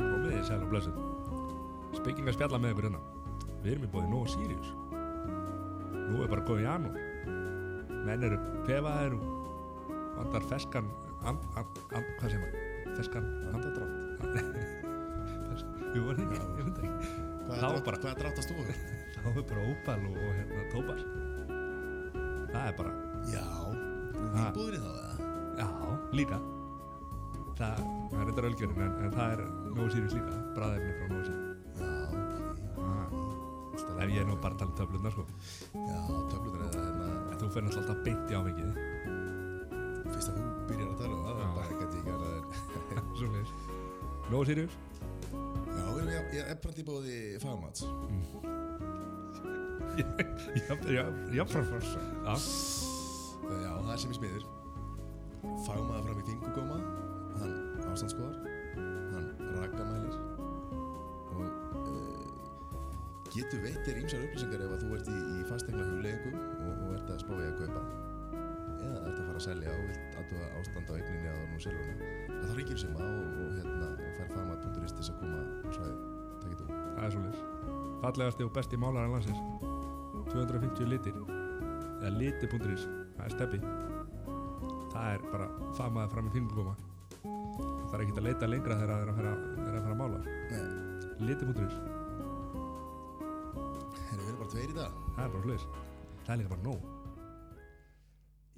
Komið þið sæl og blessuð. Speking að spjalla með ykkur hérna. Við erum í bóði Nóa Sirius. Nú er bara góð janúar. Menn eru pefaðir og vandar feskan and, and, and, Hvað segir maður? Feskan Andadrátt Jú, var það ekki, Hvað er drátt- er dráttast þú? Þá er bara ópal og, og hérna tópar Það er bara Já, þú íbúður í þá eða? Já, líka Það, það er þetta ölgjörn en, en það er Nóa Sirius líka Bræðefni frá Já, ok Ef ég er nú bara að tala um töflunar sko Já, töflutur eða hérna En þú fyrir alltaf beint í áfengið Fyrst að þú byrjar að tala um það Já. bara ekki að það er Svo leiðis Nóa Sirius Já, ég- er í bóði fagmats Já, já, já, Já, Já, það er sem ég smiður Hann ástandskoðar Hann rakamælir Og uh, getur veitir ímsar upplýsingar ef að þú ert í, í fastegna hugleggingum og, og ert að spá í að kaupa. Eða ert að fara að selja og vilt aðtuga ástand á eigninni á nú selurinn að þá ríkir sem á og, og, hérna, og fær fagmat.is til þess að koma á svæðið. Takk þú það er svo leiðis Fallegasti og besti málar en landsins 250 litir. Eða liti.is Það er steppi. Það er bara famaði fram í fingurkoma Það er ekki að leita lengra þegar það er að fara, að, fara að mála. Liti.is erum við bara tveir í dag. Það er bara hlutis Það er líka bara nóg.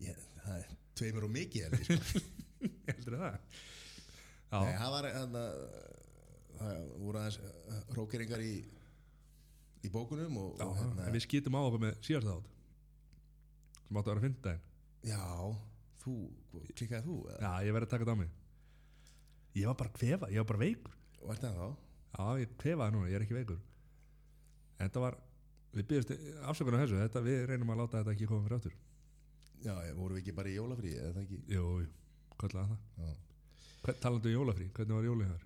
Ég, Það er tveimur og mikið er sko. Heldur það? Nei, það var hérna það voru aðeins uh, rókeringar í í bókunum og, já og hérna, en við skýtum á okkur með síðast þátt. Sem áttu að vera að finna daginn já, þú, klikkaði þú? Já, ég verði að taka þetta á mig Ég var bara kvefa, ég var bara veikur og ert það þá? Já, ég kvefaði núna, ég er ekki veikur En þetta var Við byrjast afsökunar þessu, þetta, við reynum að láta þetta ekki koma fyrir áttur Já, vorum við ekki bara í jólafrí eða það ekki? Jú, jú, kallaði það Talandi um jólafrí, hvernig var jólið þar?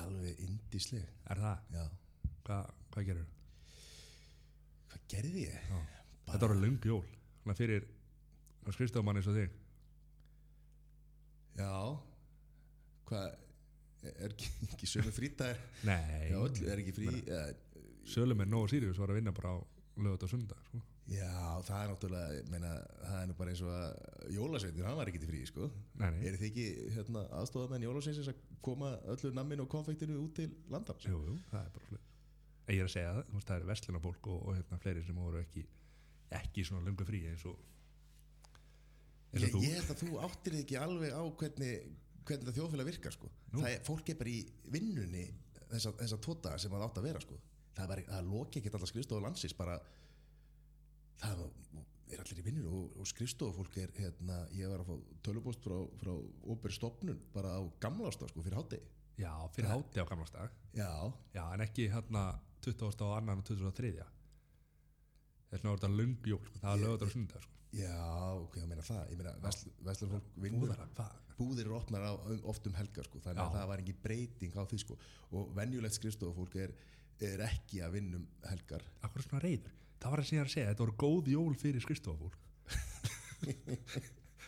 Alveg indísleg Er það? Já, Hvað, hvað gerir hvað gerði ég? Já. Þetta voru löng jól fyrir skrifstofumann eins og þig Já, hvað er ekki, ekki sömu frítæðir? Nei, öll, er ekki frí? Sölum er Nóa Sirius var að vinna bara á lögut og sunda sko. já, það er náttúrulega, meina, það er nú bara eins og að jólasveitin, hann var ekki til frí, sko. Nei, nei, Er þið ekki hérna, aðstofamenn jólasveinsins að koma öllu namminu og konfektinu út til landans? jú, jú, það er bara hlut Ég er að segja það, það er vestlunarfólk og, og hérna fleiri sem voru ekki ekki svona löngu frí eins og eins og Ég, ég held að þú áttir ekki alveg á hvernig, hvernig það þjóðfélag virkar sko. Það er, fólk er bara í vinnunni þessa, þessa tóta sem það átt að vera sko. það, er bara, það loki ekki allar skrifstofu landsins bara það er allir í vinnunni og, og skrifstofu fólk er hérna, ég var að fá tölubóst frá, frá óper stopnun bara á gamlásta sko, fyrir hátegi Já, fyrir hátti á gamlastag já, Já, en ekki hérna 20. og annan og 23. Þess vegna voru þetta löng jól, sko. það var lögut og sunda sko. já, ok, ég meina það ég meina, vestlur fólk vinnur? Búðir eru opnar á, oft um helgar sko, þannig að Já. það var engin breyting á því sko. og venjulegt skrifstofufólk er, er ekki að vinna um helgar. Akkur svona reyður Það var að segja að segja, þetta voru góð jól fyrir skristofafólk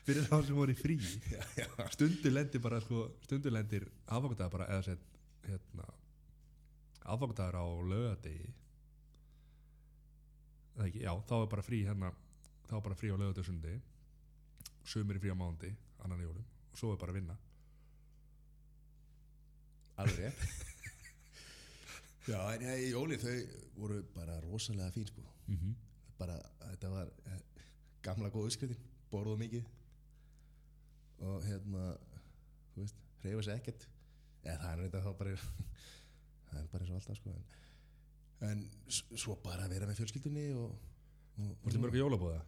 Fyrir þá sem voru í frí. Já, já. Stundur lendir bara, sko Stundur lendir aðfangandagar bara eða sett, hérna aðfangandagar á lögadegi eða ekki, já, þá er bara frí hérna þá er bara frí á lögadegi sundi sumir er frí á mándi, annan í jólum og svo er bara að vinna. Alveg rétt. Já, en ja, jólin þau voru bara rosalega fín sko. mm -hmm. bara, þetta var eh, gamla góð uppskritin, borðuð mikið. Og hérna þú veist, hreyfa sér ekkert. Eða það er reynda þá bara það er bara eins og alltaf sko en, en svo bara að vera með fjölskyldunni og, og, Vorstu mörg jólabóða?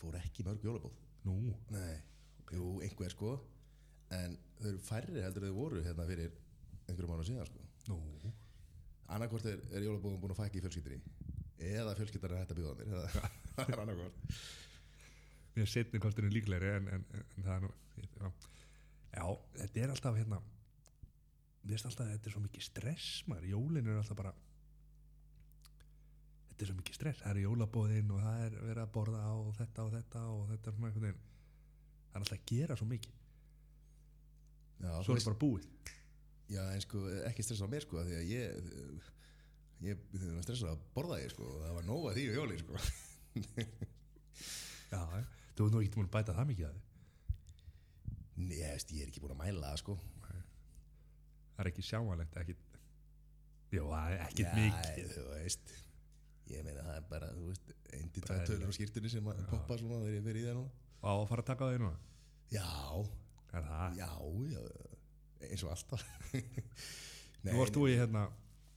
fór ekki mörg jólabóð Nú, Nei, jú, einhver sko. En þau eru færri heldur þau voru hérna fyrir einhverjum ára síðan sko. Nú. Annarkvort er, er jólabóðum búin að fækka í fjölskyldinni eða fjölskyldan er hægt að bjóða mér það er annarkvort Mér er setni kostinu líklegri en, en, en, en það er nú já. já, þetta er alltaf hérna Mér finnst alltaf að þetta er svo mikið stress maður, jólin er alltaf bara Þetta er svo mikið stress. Það er jólabóðin og það er verið að borða á þetta og þetta og þetta er svona einhvern veginn það er alltaf að gera svo mikið. Já, svo er það bara búið. Já, en sko, ekki stressa á mér sko, því að ég ég, þegar maður stressa að borða ég sko, það var nóga því og jóli sko. já, þú er nú ekki múin að bæta það mikið að þið Nei, ég, er ekki búin að mæla það sko. það er ekki sjáanlegt ekki, já, Já, mikið. þú veist ég meina það er bara, þú veist einn til tvær tölur á skýrtunni sem poppa svona þegar ég fer í það núna á að fara að taka því núna? Já, er það, já, já eins og alltaf. Nei, nú varst þú í hérna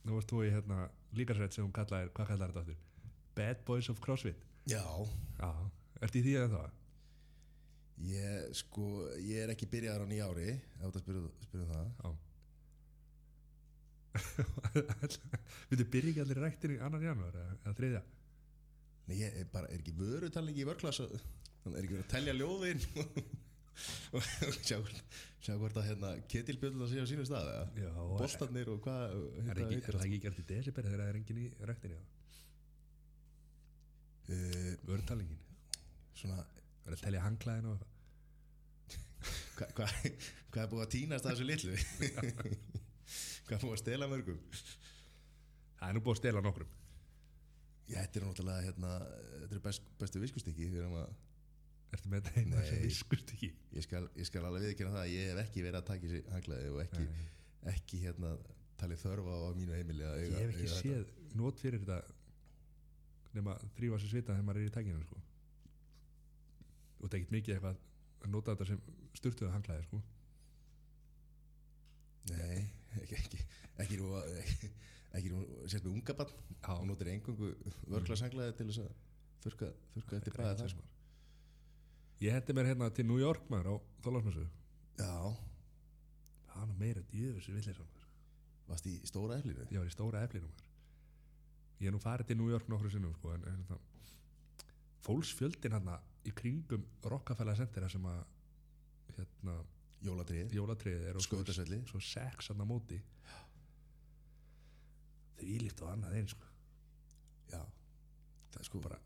nú varst þú í hérna líkarsveit sem hún kallaði, hvað kallaði þetta aftur? Bad Boys of CrossFit. Já, já, ertu í því að það ég sko ég er ekki byrjaðar á nýja ári ef þú spyrir, spyrir það. Já. Við byrja ekki allir ræktin í annan janúar eða, þriðja? Nei, ég er bara, er ekki vörutalningi í vörklass þannig er ekki verið að telja ljóðin. Og sjá, sjá hvort að hérna ketilbjöldur að sé á sínu stað boltarnir og hvað er, hérna, heitir er það ekki gert í desember þegar það er engin í ræktinni uh, vörtalingin, svona verður að telja hangklæðin og hvað hva, hva er búið að týnast að þessu litlu? Hvað er búið að stela mörgum? Það er nú búið að stela nokkrum. Já, þetta er náttúrulega hérna, þetta er best, bestu viskustykki. Fyrir að Ertu með þetta eina sem Nei. viskust ekki ég skal, ég skal alveg viðkynna það að ég hef ekki verið að taka þessi hanglaði og ekki, ekki hérna talið þörfa á mínu heimili að Ég eiga, hef ekki eiga þetta. séð nót fyrir þetta nema þrýfa sér svita þegar maður er í tækinu sko. og það er ekkert mikið eitthvað að nota þetta sem sturtuðu hanglaði sko. Nei, ekki, ekki, ekki nú nú, sért með unga bann Já. og notir engungu vörklarsanglaði til þess að þurka, þurka eftir bræða þar sko. Ég hendi mér hérna til New York maður á Þólasmessu Já, það var meira djöfus villir saman varst í stóra eflinu? Ég var í stóra eflinu maður. Ég er nú farið til New York nokkru sinnum sko, en, en það, fólksfjöldin hann í kringum Rockefeller Center sem að hérna, Jólatrið, svo, skautasvelli. svo sex hann á móti. Þau ílíkt og annað einn sko. Já, það er sko bara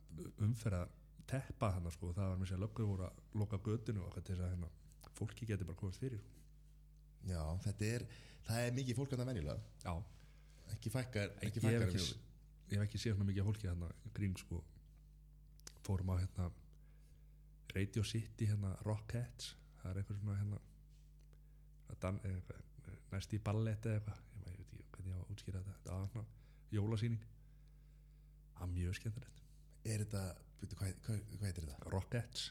umferða teppa hann sko, það var með sér löggur voru að loka göttinu og þess að hérna, fólki geti bara komast fyrir. Já, þetta er, það er mikið fólk að það venjulega. Já, Ekki fækkar, ekki ég hef ekki, ég ekki séð svona mikið fólki hérna grín sko. Fórum á hérna Radio City hérna Rockettes. Það er eitthvað svona hérna dan, eitthvað, næst í ballett eða eitthvað. Ég, ég veit ekki hvernig ég á að útskýra þetta. Þetta var svona jólasýning. Það var mjög skemmtilegt. Er þetta, veitu, hvað, hvað, hvað heitir þetta? Rockettes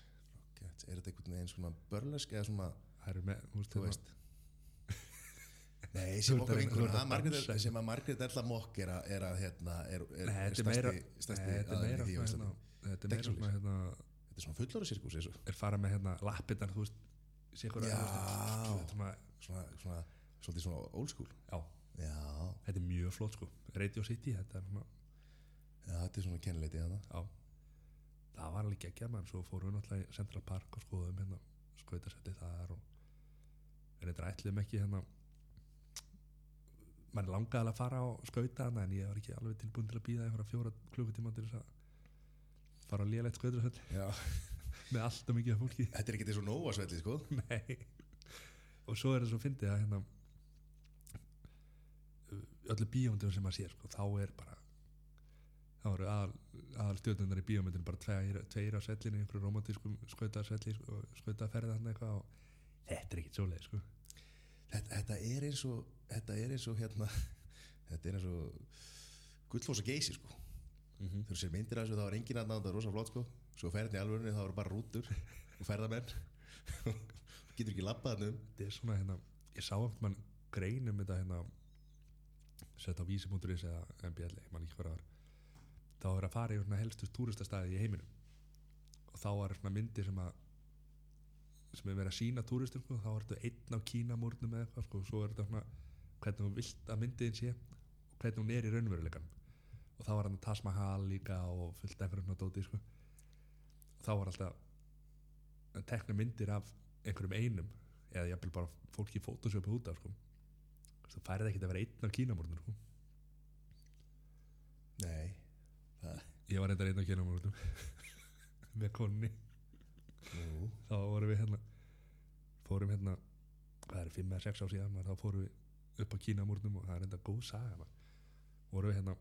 Rocket, Er þetta einhvern veginn svona börlesk eða svona, það eru með, þú veist, þú hérna- veist. Nei, sem að að Margrét, dansa. sem að Margrét Erla Mokk er að, er að hérna, er, er, Nei, er þetta er meira nei, þetta er meira hérna, þetta er meira hérna Þetta er svona fullóra sirkus er farað með hérna lappirnar þú veist ykkur Já. svona, Svona, svona, svona old school. Já, Já, þetta er mjög flott sko. Radio City, þetta er svona já þetta er svona kennileiti hana Já, það var alveg geggja mann svo fórum við náttúrulega í Central Park og skoðum hérna skautasetti þar og við reyndar ætluðum ekki hérna mann langaði alveg að fara á skauta en ég var ekki alveg tilbúin til að býða einhverja fjóra klukkutíma til þess að fara á lélegt skautasetti með allt og mikið fólki. Þetta er ekki eins og Nóa svelli, sko. Nei. Og svo er það svo fyndið að hérna öllu bíómyndum sem maður sér sko, þá er bara þá eru aðal, stjórnundar í bíómyndinu bara tveir, tveir á svellinu í einhverju romantískum skautaðsvelli sko, hann eitthvað og þetta er ekkit svoleið sko. þetta, þetta er eins og Þetta er eins og hérna Þetta er eins og Gullfoss og geysi, sko. Mm -hmm. Þú sér myndir af þessu þá er engin aðnáð Það er rosa flott, sko. Svo ferðin í alvörunni þá eru bara rútur Og ferðamenn. Getur ekki labbað hann um. Þetta er svona hérna ég sá eftir mann greinum þetta hérna sett á vísi.is eða MBL, ég man ekki það var þá er að fara í helstu túristastæði í heiminum og þá er myndir sem að sem er verið að sína túristum sko, þá er þetta einn á kínamúrnum eða eitthvað sko, og svo er þetta svona hvernig hún vilt að myndiðin sé og hvernig hún er í raunveruleikan og þá var hann Taj Mahal líka og fullt einhverjum svona dóti sko. og þá var alltaf að tekna myndir af einhverjum einum eða jafnvel bara fólki í fótosjópi út af sko. þú færið ekki að vera einn á kínamúrnum sko. Nei ég var reyndar einn á kínamúrnum með konni nú þá vorum við hérna fórum hérna hvað er 5 eða 6 á síðan þá fórum við upp á Kínamúrnum og það er enda góð saga maður. vorum við hérna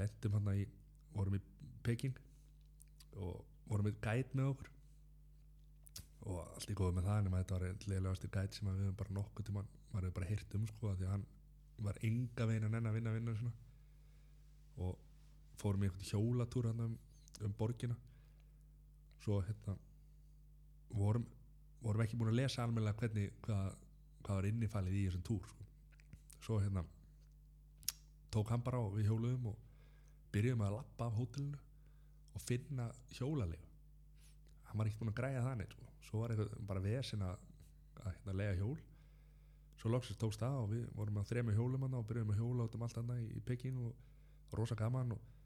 lendum hérna í vorum í Peking og vorum við gæt með okkur og allt í góðu með það nema þetta var einn leiðlegasti gæt sem að við höfum bara nokkuð tíma maður hefur bara heyrt um sko því að hann var enga veginn að nenn að vinna vinna svona. og fórum í einhvern hjólatúr hérna um, um borgina svo hérna vorum, vorum ekki búin að lesa almennilega hvernig hvað, hvað var innifalið í þessum túr sko. svo hérna tók hann bara á við hjóluðum og byrjuðum að lappa af hótelinu og finna hjólalega hann var ekki búin að græja það neitt sko. svo var eitthvað bara vesen að, að hérna, lega hjól svo loksist tókst það og við vorum að þrema hjólum og byrjuðum að hjóla út um allt annað í, í Peking og, og rosa gaman og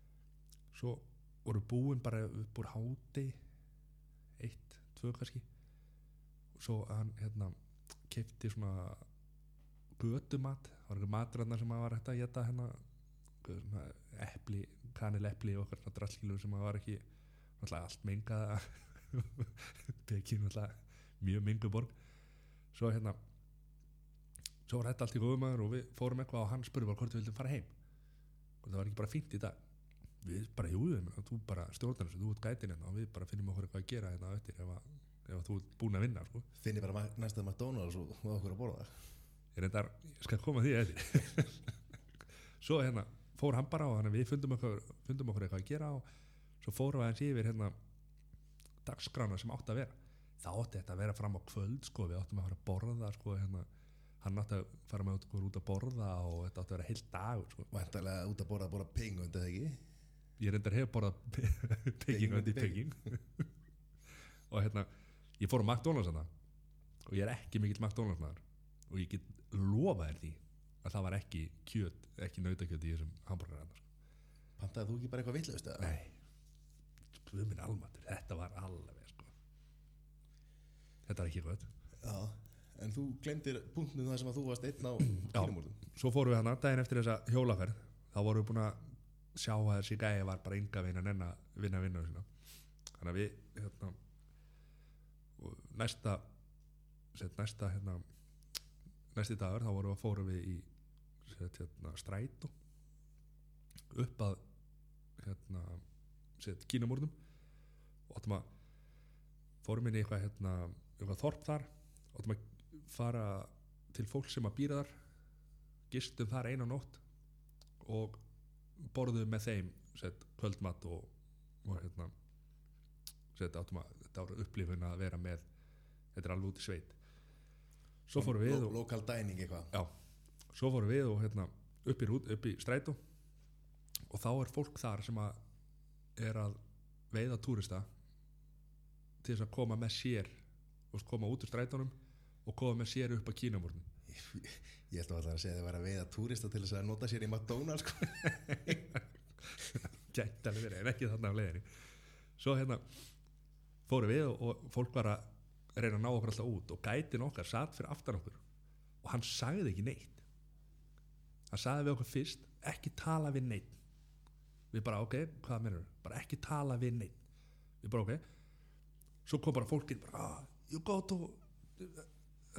svo voru búin bara upp úr háti eitt, tvö kannski. Og svo hann hérna kefti svona götumat. Það var eitthvað matur sem að var hægt að geta hérna. Epli, kanil epli og okkar drallkílu sem var ekki allt mengaða. Peking náttúrulega mjög mengu borg. Svo hérna svo var þetta allt í góðumæður og við fórum eitthvað og hann spurði bara hvort við vildum fara heim. Og það var ekki bara fínt í dag við bara, jú, ég meina, þú bara stjórnar þessu, þú ert gætin hérna og við bara finnum okkur eitthvað að gera hérna á eftir ef, að, ef að þú ert búin að vinna sko. Finni bara næsta McDonalds og og okkur að borða. Ég reyndar, ég skal koma að því að eftir svo hérna fór hann bara og hann, við fundum okkur, fundum okkur eitthvað að gera og svo fórum við hans yfir hérna dagskrána sem átti að vera. Það átti þetta að vera fram á kvöld sko, við áttum að fara að borða sko, hérna, hann átti að fara með út að borða og þetta átti að vera heilt dag sko. Væntalega út að borða að borða pengund eða ekki ég reyndar hef borðað peking undir peking og hérna ég fór á McDonalds hana og ég er ekki mikill McDonalds maður og ég get lofa þér því að það var ekki kjöt, ekki nautakjöt í þessum hambúrgar hann sko. Pantaði þú ekki bara eitthvað vitlaust eða? nei, við minn almatur þetta var alveg sko. þetta var ekki gott Já, en þú glemdir punktinu það sem að þú varst einn á Já. svo fórum við hana daginn eftir þessa hjólaferð þá vorum við búin að sjá að þessi gæði var bara enga veginn nenn að vinna vinna þannig að við hérna, og næsta set, næsta hérna, næsti dagur þá vorum við að fórum við í set, hérna, strætó upp að hérna, set, kínamúrnum og áttum að fórum inn í eitthvað, hérna, eitthvað þorp þar áttum að fara til fólk sem að býra þar gistum þar eina nótt og borðum með þeim sett, kvöldmatt og, og hérna sett, áttum að þetta var upplifun að vera með þetta er alveg út í sveit. Svo fórum við og, Local dining eitthvað. Já, svo fórum við og hérna upp í, rút, upp í strætó. Og þá er fólk þar sem að er að veiða túrista til þess að koma með sér og koma út úr strætónum og koma með sér upp að kínamúrnum Ég held að alltaf að segja að þið var að veiða túrista til þess að nota sér í McDonalds sko. gæti alveg verið, en ekki þarna af leiðinni. Svo hérna fórum við og, fólk var að reyna að ná okkur alltaf út og gætin okkar satt fyrir aftan okkur og hann sagði ekki neitt. Hann sagði við okkur fyrst ekki tala við neitt við bara ok, hvað mennur bara ekki tala við neitt við bara ok. Svo kom bara fólkið bara ah, you go to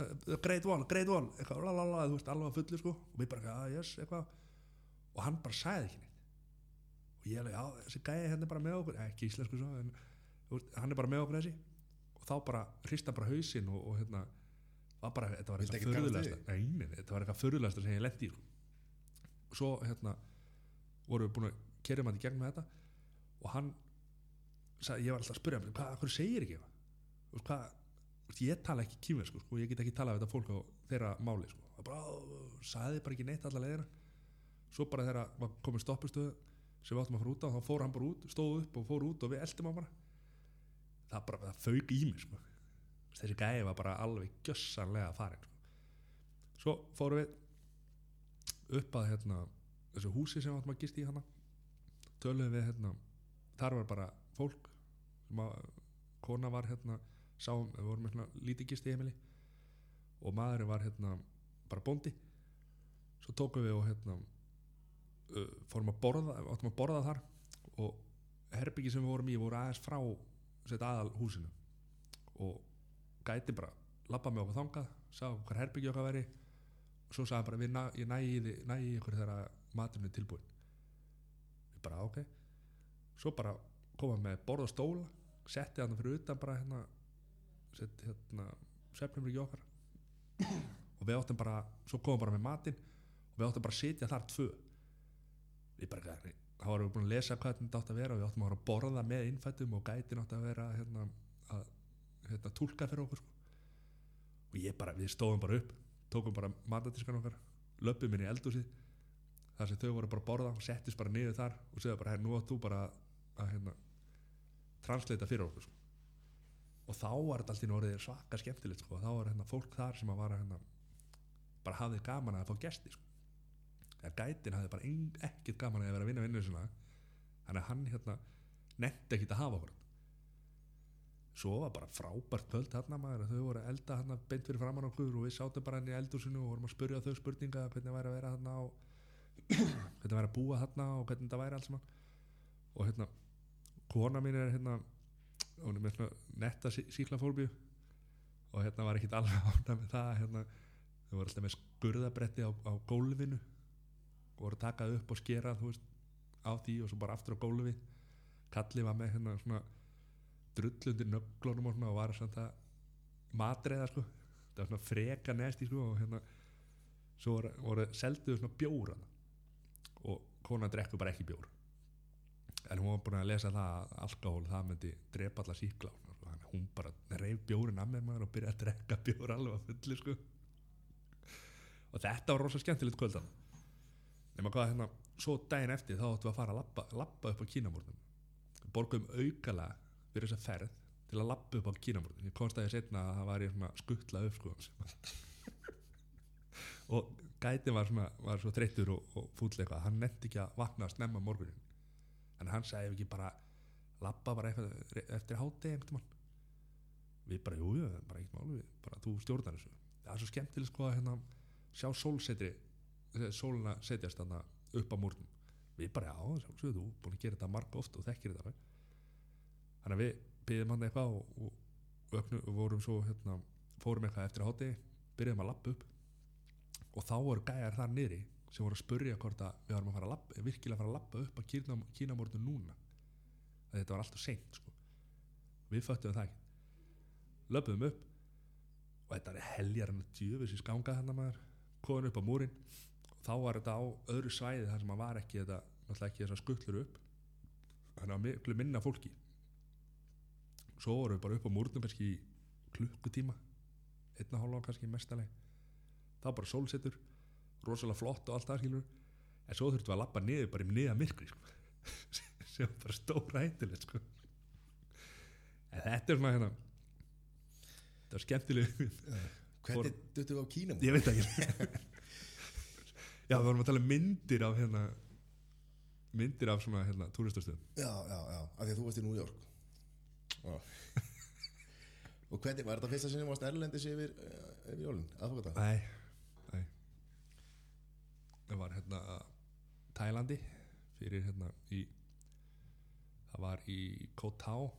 uh, great wall, great wall eitthvað, lalala, þú veist, alveg fullu sko. Og við bara, ah, yes, eitthvað. Og hann bara sagði ekki neitt. Og ég alveg, já, þessi gæði hérna er bara með okkur ekki íslensku svo, en veist, hann er bara með okkur þessi. Og þá bara hrista bara hausinn og, og hérna var bara, þetta var eitthvað nei, þetta var eitthvað förðulegasta sem ég lendi í sko. og svo hérna vorum við búin að kerja maður í gegn með þetta. Og hann sagði, ég var alltaf að spyrja hann, hvað, hvað segir ekki hvað, ég tala ekki kýmversku sko, ég get ekki talað við þetta fólk á þeirra máli sko. Það bara, "Á, sagði bara ekki neitt alla leiðina svo bara þegar var komin stoppistöð sem við áttum að fara út á, þá fór hann bara út stóð upp og fór út og við eldum hann bara það bara, það fauk í mig sko. þessi gæði var bara alveg gjössanlega farin sko. svo fórum við upp að hérna, þessu húsi sem við áttum að gist í hana töluðum við hérna, þar var bara fólk að kona var hérna sáum, við vorum með svona lítið gisti heimili og maðurinn var hérna bara bóndi. Svo tókum við og hérna uh, fórum að borða, áttum að borða þar og herbyggi sem við vorum í voru aðeins frá sett aðal húsinu og gæti bara labba með okkur þangað sá hvað herbyggja okkar væri. Og svo sagði bara við næ, ég í nægi í ykkur þegar maturinn er tilbúin við bara ok. Svo bara koma með borð og stóla setti hann fyrir utan bara hérna setti hérna svefnum ekki okkar og við áttum bara svo komum bara með matinn og við áttum bara að sitja þar tvö við bara þá varum við búin að lesa hvað þetta átt að vera og við áttum að að borða með innfættum og gætin átt að vera hérna, að hérna, túlka fyrir okkur sko. og ég bara, við stóðum bara upp tókum bara matadískan okkar löpum inn í eldúsið þar sem þau voru bara að borða og settist bara niður þar og segja bara, hérna, nú átt þú bara að hérna, translata fyrir okkur sko. Og þá var þetta alltaf orðið svaka skemmtilegt sko. þá var hérna, fólk þar sem var hérna, bara hafði gaman að fá gesti sko. eða gætin hafði bara ekkert gaman að vera að vinna vinnu þannig að hann hérna nefndi ekkert að hafa okkur svo var bara frábært kvöld hérna maður þau voru elda hérna beint fyrir framann okkur og við sátum bara hérna í eldúsinu og vorum að spurja þau spurninga hvernig það væri að vera hérna og hvernig það væri að búa hérna og hvernig það væri alls saman og hérna kona mín er hérna hún er með svona netta síklafólbíu og hérna var ekkit alveg ána með það hérna, þau voru alltaf með skurðabretti á, á gólfinu og voru að taka upp og skera þú veist, á því og svo bara aftur á gólfi Kalli var með hérna svona drullundir nöglunum og, svona, og var samt að matreiða sko. Það var svona freka nesti sko og hérna svo voru, voru selduðu svona bjóra og konan drekku bara ekki bjór en hún var búin að lesa það að alkohól það myndi drepa alla síkla hún bara reyf bjórin að mér maður og byrjaði að drekka bjór alveg að fulli sko. Og þetta var rosa skemmtilegt kvöldan nema hvað hérna svo daginn eftir þá áttum við að fara að labba, labba upp á kínamórnum borgum aukala fyrir þessa ferð til að labba upp á kínamórnum ég komst að ég setna að það var svona skuttla upp sko. Og gætin var, svona, var svo þreyttur og, og fúll eitthvað. Hann nefndi ekki að vakna að snemma morgunin en hann sagði ekki bara labba bara eftir einhvern mann við bara, jú, jú, bara ekkert máli við, bara þú stjórnar þessu. Það er svo skemmtileg sko að hérna, sjá sólsetri sóluna setjast þarna upp á múrnum við bara, já, sjálfsögðu, þú búin að gera þetta marga oft og þekkir þetta þannig að við byggðum hann eitthvað og, og, öknu, og vorum svo hérna, fórum eitthvað eftir hátegi byrjuðum að lappa upp. Og þá voru gæjar þar niðri sem voru að spurja hvort að við varum að fara að lappa, virkilega að fara að lappa upp að kínam, kínamórnu núna. Að þetta var alltaf seint sko. við föttum það ekki löpum upp og þetta er heljar hann að djöfis í skanga hann að maður. Komin upp á múrin og þá var þetta á öðru svæði þar sem að var ekki þetta, náttúrulega ekki þessar skuttlur upp. Þannig að minna fólki. Svo vorum við bara upp á múrnum kannski klukkutíma. Einna hálfa kannski mestaleg þá bara sólsetur rosalega flott og allt það skilur en svo þurftum við að lappa niður bara í niða myrkri sko. sem bara stóra hættilegt sko. en þetta er svona hérna þetta var skemmtileg Hvernig duttum við á Kínam? ég veit ekki já við vorum að tala um myndir af hérna myndir af svona hérna túristastöðum Já, já, já, af því að þú varst í New York Já. Og hvernig, var þetta fyrsta sinni varst Erlendis yfir, eh, yfir jólinn, aðfokata? nei, var hérna Tælandi fyrir hérna í það var í Koh Tao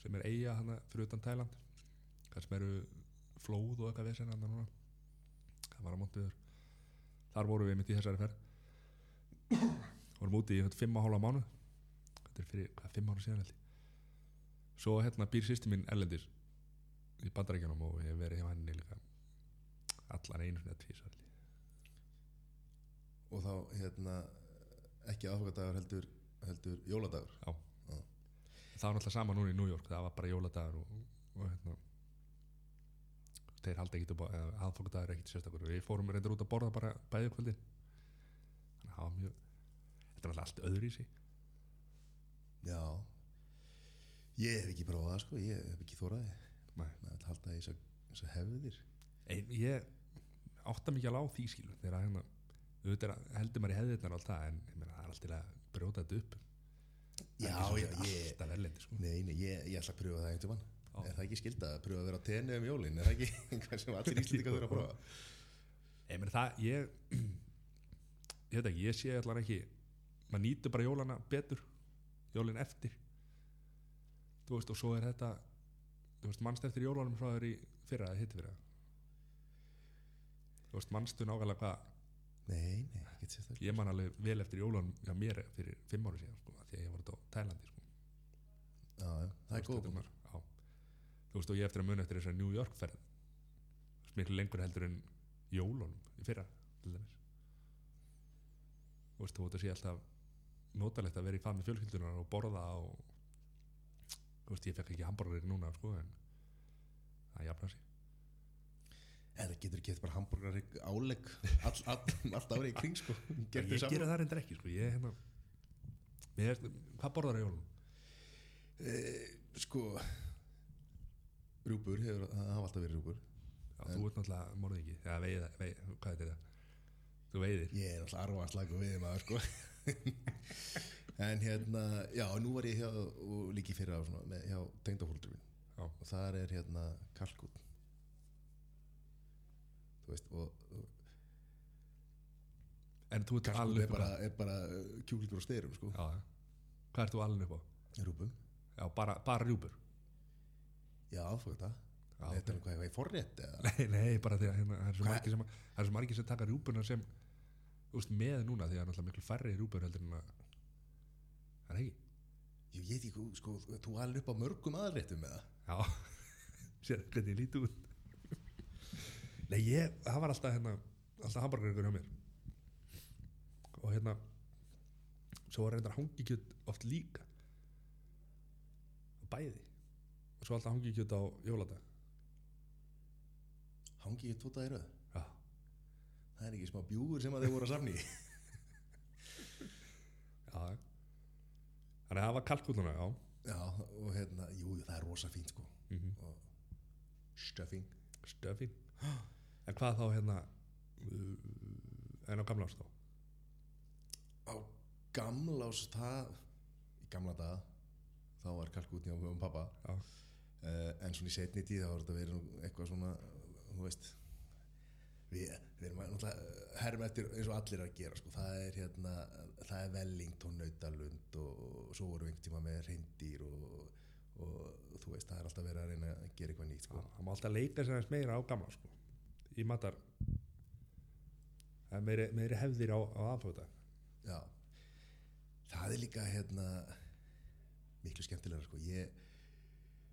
sem er eiga hérna fyrir utan Tæland þar sem eru flóð og eitthvað vesen hann núna. Það var á montiður þar vorum við mitt í þessari ferð. Vorum úti í þetta fimm og hálfa mánu þetta er fyrir, hvað, fimm ára síðan held ég. Svo hérna býr sýsti mín Erlendis í bandarækjunum og ég hef verið hjá henni líka allan einu svona tvísar Og þá, hérna, ekki aðfokadagur heldur, heldur jóladagur. Já. það var náttúrulega sama núna í New York það var bara jóladagur og, og hérna þeir haldi ekkit upp á aðfokadagur ekkit sérstakur. Við fórum reyndir út að borða bara bæði kvöldin. Þannig að það var mjög þetta er alltaf allt öðru í sig Já. Ég hef ekki prófað það, sko, ég hef ekki þóraði Nei. Með að halda í þessar hefðir. Ég átta mikið alveg á því skilu þegar að hérna heldur maður í hefðirnar og allt það en meina, það er alltaf að brjóta þetta upp. Já, já, ég erlendi sko. Nei, nei, ég, ég ætla að pröfa það einhvern tímann. Er það ekki skilda að pröfa að vera á tenni um jólin? Er það ekki eitthvað sem allir íslendingar þurfa að prófa? Ég meina það ég ég veit ekki, ég sé allar ekki maður nýtur bara jólana betur jólin eftir. Þú veist og svo er þetta þú veist mannst eftir jólunum frá þér í fyrra eða hitt fyrra? Þú veist, manstu nákvæmlega hvað Nei, nei, ekkert sérstaklega ég man alveg vel eftir jólunum hjá mér fyrir fimm ári síðan sko, því að ég var þetta á Tælandi sko. Já, já, það er góð já. þú veist og ég eftir að muna eftir þessar New York ferð. Miklu lengur heldur en jólunum í fyrra þú veist þú veist að sé alltaf notalegt að vera í fami fjölskyldunar og borða og þú veist ég fekk ekki hambúrgari núna sko en það jafna sig Eða getur ekki bara hambúrgar álegg all, all, allt árið í kring sko. Ég gera það reyndar ekki sko. Ég hérna mér, hvað borðar jólunum? Eh, Sko Rjúpur, hefur, það hafa alltaf verið rjúpur. Já, þú ert náttúrulega morðingi. Eða veið, veið, hvað er þetta? Þú veiðir? Ég er alltaf arvaslag og við maður sko. En hérna, já, nú var ég hjá og líki fyrir á svona, með, hjá Já. og þar er hérna kalkút Þú veist, og, og En þú ert alveg er bara, er bara kjúklingur og styrum sko. Hvað ert þú alveg upp á? Rjúpum, Já, bara, bara rjúpur? Já, þú veit það. Já, Þetta er hvað ég var í forrétt eða? Nei, nei, bara því að hérna, það er svo margir sem, það er svo margir sem taka rjúpuna sem veist, með núna því að það er náttúrulega miklu færri rjúpur heldur en að það er ekki Ég veit ekki, sko, þú alveg upp á mörgum aðréttum með það Já, sér hvernig ég líti út Nei, ég, það var alltaf hérna alltaf hamburger hjá mér. Og hérna svo var reyndar hangikjöt oft líka. Bæði. Og svo alltaf hangikjöt á jóladag. Hangi ég tóta í röð? Já, Það er ekki smá bjúur sem að þeir voru að safni já. Þannig að það var kalkúluna, já. Já, og hérna, jú, það er rosa fínt sko. Mm og stuffing. Stöfin En hvað þá hérna uh, en á gamla ást þá á gamlás það í gamla daga þá var kalkútni á um pappa Já, uh, en svona í setni tíð þá var þetta verið eitthvað svona þú veist við, við erum að náttúrulega herma eftir eins og allir að gera sko. það er hérna það er Wellington nautalund og, og svo voru einhvern tíma með reyndýr og, og þú veist það er alltaf verið að reyna að gera eitthvað nýtt sko. það má alltaf leika sér aðeins meira á gamla sko. Í matar. Það er meiri, meiri hefðir á, á aðfóta. Já. Það er líka hérna miklu skemmtilega sko. Ég,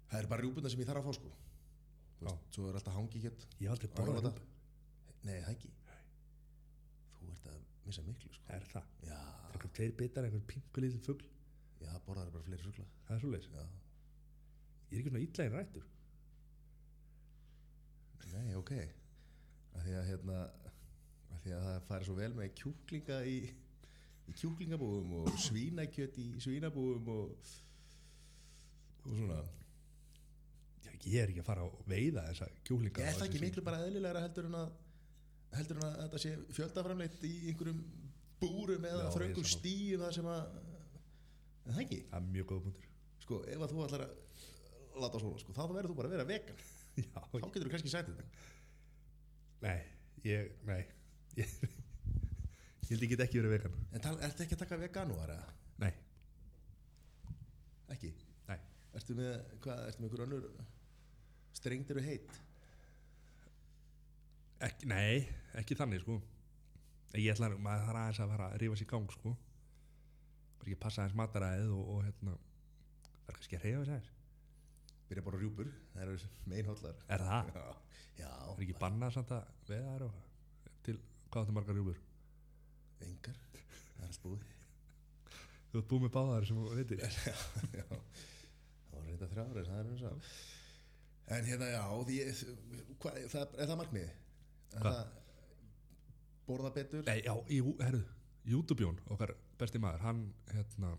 það er bara rjúbuna sem ég þarf að fá sko. Þú veist, svo er alltaf hangi hér. Ég aldrei borðað rjúpu Nei, það ekki. Þú ert að missa miklu sko. Er það, Já, það er tveir bitar einhver pingu lítil fugl, já, borðar bara fleiri sugla það er svo leis Já, ég er ekki svona einn rættur. Nei, ok að Því að hérna að Því að það færi svo vel með kjúklinga í, í kjúklingabúum og svínakjöt í svínabúum og og svona. Já, ég er ekki að fara að veiða þessa kjúlinga Er það ekki miklu bara eðlilegra heldur en að heldur en að þetta sé fjöldaframleitt í einhverjum búrum eða ég þröngum stíum það sem að en það ekki, það er mjög góð punktur. Sko, ef að þú ætlar að láta svona, sko, þá verður þú bara að vera vegan. Já, þá getur þú kannski sagt þetta nei, ég, nei. Ég, ég held get ekki verið vegan. En tal, ertu ekki að taka veganúar eða? nei, ekki, nei. Ertu með hvað, ertu með einhver önnur strengdir og heitt Ekki, nei, ekki þannig sko. Ég ætla að maður þarf aðeins að fara að rífa sér gang sko. Bara ekki passa aðeins mataræðið og, og hérna Það er kannski að reyfa sér aðeins byrja bara rjúpur, það eru meinhóllar Er það? já, já, Er ekki bannað samt að veða þær og til hvað áttu margar rjúfur? engar. Það er allt búið. Þú ert búið með báðar sem þú veitir. Já, já. það var reynda þrjára það er eins og en hérna já því, hvað, það, er það markmiði Er Hvað? það borða betur? Nei, já, í, herru, YouTube-jón okkar besti maður, hann hérna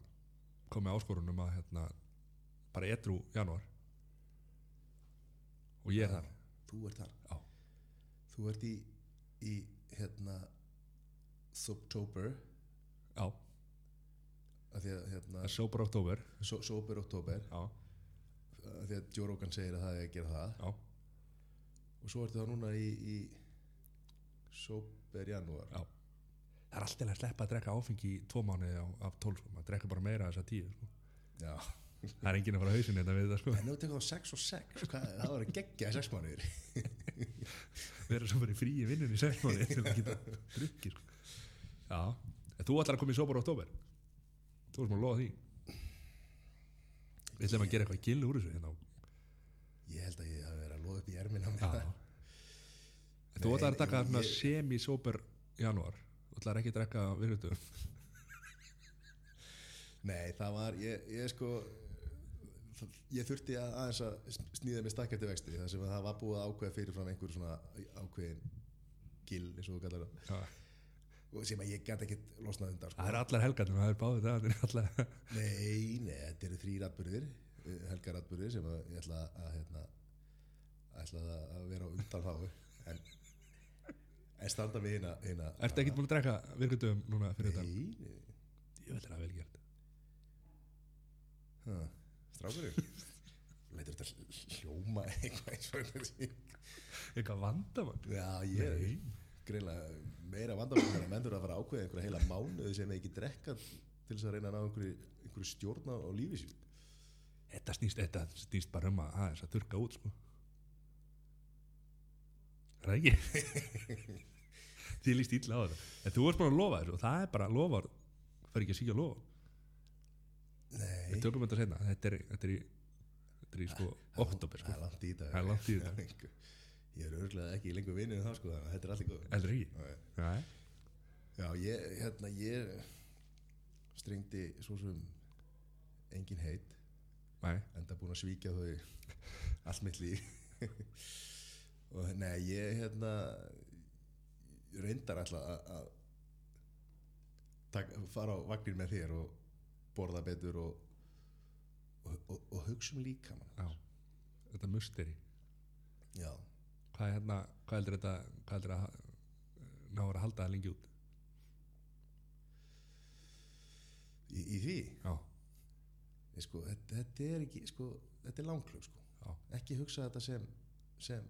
kom með áskorunum að hérna bara etru janúar og ég er þar. Þú ert þar. Já, þú ert í, í hérna Subtober já, að því að hérna er sober oktober so, Sober Oktober því að Rogan segir að það er að gera það. Já, og svo ertu það núna í, í Sober Janúar. Já. Það er alltaf að sleppa að drekka áfengi í tvo mánuði á, af tólf, sko. maður drekka bara meira þess að tíu sko. já Það er enginn að fara á hausin þetta við það sko. en þú tekur þá 6 og 6 hvað, það var að gegja 6 mánuðir. Vera svo bara í fríi vinnun í sex mánuði til að geta drukkið sko. já, en þú ætlar að koma í sópar á oktober þú erum að lofa því. Við ætlum að gera eitthvað gill úr þessu hérna Ég held að ég hafi verið að loða upp í En þú ætlar að taka ég- semi-sóper janúar. Þú ætlar ekki að drekka virðutu Nei, það var, ég, ég sko ég þurfti að aðeins að snýða mig stakk eftir vexti þar sem að það var búið að ákveða fyrirfram einhver svona ákveðin gill eins og þú kallar það. Það og sem að ég gæti ekkert losnað undan sko. er allar helgarnir það er báðið það það er allar Nei, nei, þetta eru þrý ratburðir helgar ratburðir sem að ég ætla að hérna, ætla að að vera á undan þá en, en standa við hérna, hérna Ertu ekkert búin að drekka virkutum núna fyrir þetta? Nei, nei, Ég veit það vel gert. Ha, strákurinn? Lætur þetta hljóma eitthvað eins og einhver Eitthvað vandamann Já, ég greinlega meira vandamál þegar menn þurfa að fara að ákveða einhverja heila mánuði sem ekki drekka til þess að reyna að ná einhverju, einhverju stjórna á lífi sín Þetta snýst, þetta snýst bara um að aðeins að þurka út sko. Er það ekki? Því líst illa á þetta. En þú ert bara að lofa þessu og það er bara lofar fer ekki að síkja að lofa Við tökum þetta senna Þetta er, þetta er í Þetta er í sko oktober það sko. er langt í þetta Það er langt í þetta. Ég er örglega ekki lengur vinnið það sko þannig að þetta er allir góð Heldur ekki? Nei. Já, ég, hérna, ég strengdi svo sem engin heit. Nei. Enda búin að svíkja þau allt mitt líf. Og nei, ég hérna reyndar alltaf að- fara á vagnir með þér og borða betur og, og, og, og hugsa um líka Já. Þetta musteri. Já, Hvað er hérna Hvað heldur þetta Hvað heldur að ná að halda það lengi út? Í, í því? Já. Ég, sko, þetta, þetta er ekki sko, þetta er langklug sko. Já. Ekki hugsa þetta sem sem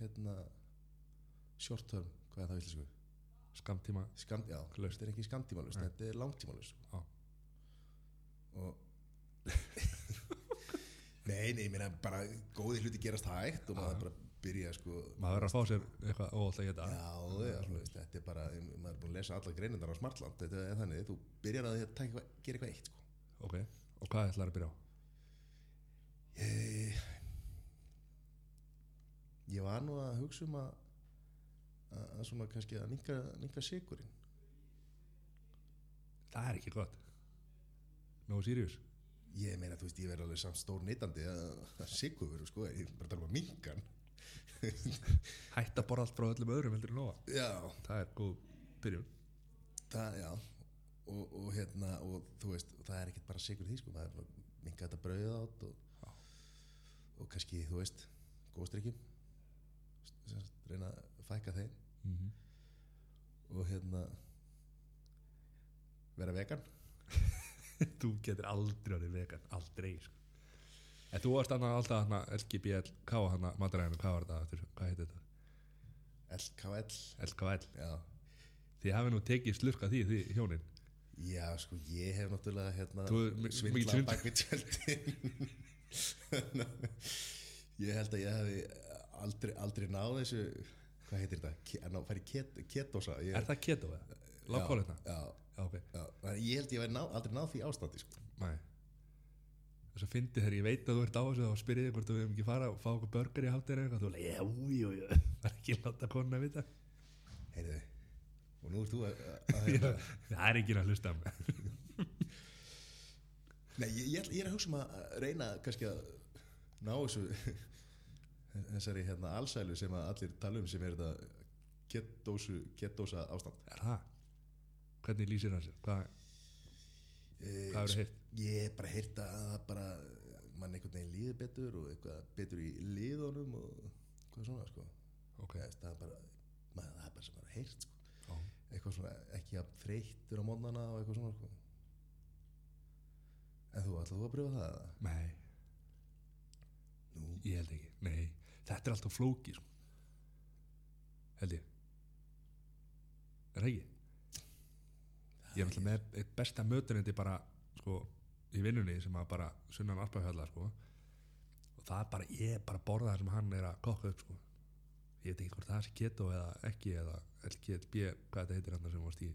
hérna short term, hvað er það vilja sko? Skamtíma Skam, já, þetta er ekki skamtímalust Nei. þetta er langtímalust Já og nei, nei, ég meina bara góði hluti gerast hægt og maður bara byrja sko. Maður verður að fá sér eitthvað óhald að geta. Já, já, þú veist, þetta er bara maður er búin að lesa alla greinindar á Smartland þetta er þannig, þú byrjar að eitthvað, gera eitthvað eitt sko. Ok Og hvað ætlar að byrja á? ég, ég var nú að hugsa um að að, svona kannski að ninka sigurinn Það er ekki gott Nógu Sirius ég meina, þú veist, ég verð alveg samt stór neytandi að, að sigur, sko, ég er bara að tala um að minkan. Hætt að borða allt frá öllum öðrum heldur en nóga já, Það er góð byrjun. Það, já. Og, og hérna, og þú veist það er ekkert bara sigur því, sko maður er minka þetta brauðið átt og, og kannski, þú veist góðstrykkjum reyna að fækka þeim. Mm -hmm. og hérna vera vegan Þú getur aldrei orðið vegan Aldrei sko. En þú varst annað alltaf hana LGBL Hvað var hana mataræðinu Hvað var þetta? Hvað heit þetta? LKL LKL Þið hafi nú tekið slurka því því hjónin já, sko, ég hef náttúrulega hérna svindlað svindl- bak við tjöldin ég held að ég hefði aldrei, aldrei náð þessu hvað heitir þetta, ná- fara í ket, ketosa ég, Er það keto eða? Lágkólefna? já, Já, ok. Já, þannig ég held ég hef ná, aldrei náð því ástandi sko. Nei. Þess að fyndi þegar ég veit að þú ert á þessu þá spyrir ég hvort við hefum ekki fara og fá okkur burger í háttir eitthvað. Þú leið, jú, jú, jú. Það er ekki láta konuna að vita. Heyrðu og nú ert þú að, að, hérna- það er ekki að hlusta Nei, ég, ég, ég er að hugsa um að reyna kannski að ná þessu þessari hérna allsælu sem að allir tala um sem er þetta ketósa ástand. Er það? Hvernig lýsir það sér? Hvað, Eh, hvað eru heilt? Ég hef bara heyrt að það bara mann einhvern veginn líður betur og eitthvað betur í liðunum og hvað svona sko Ok, Eða, það er bara, maður, það er bara sem maður heyrt sko já, eitthvað svona ekki að þreyttur á mótnana og eitthvað svona sko En þú, ætlaðu að pröfa það? eða? nei, Nú, ég held ekki Nei, þetta er alltaf flóki sko. Held ég Er það ekki? Ég er alltaf með eitt besta mötunendi bara sko, í vinnunni sem að bara sunnan alpahjalla sko. og það er bara, ég er bara að borða það sem hann er að kokka upp sko. ég veit ekki hvort það sé keto eða ekki eða LGLB, hvað þetta heitir hann sem varst í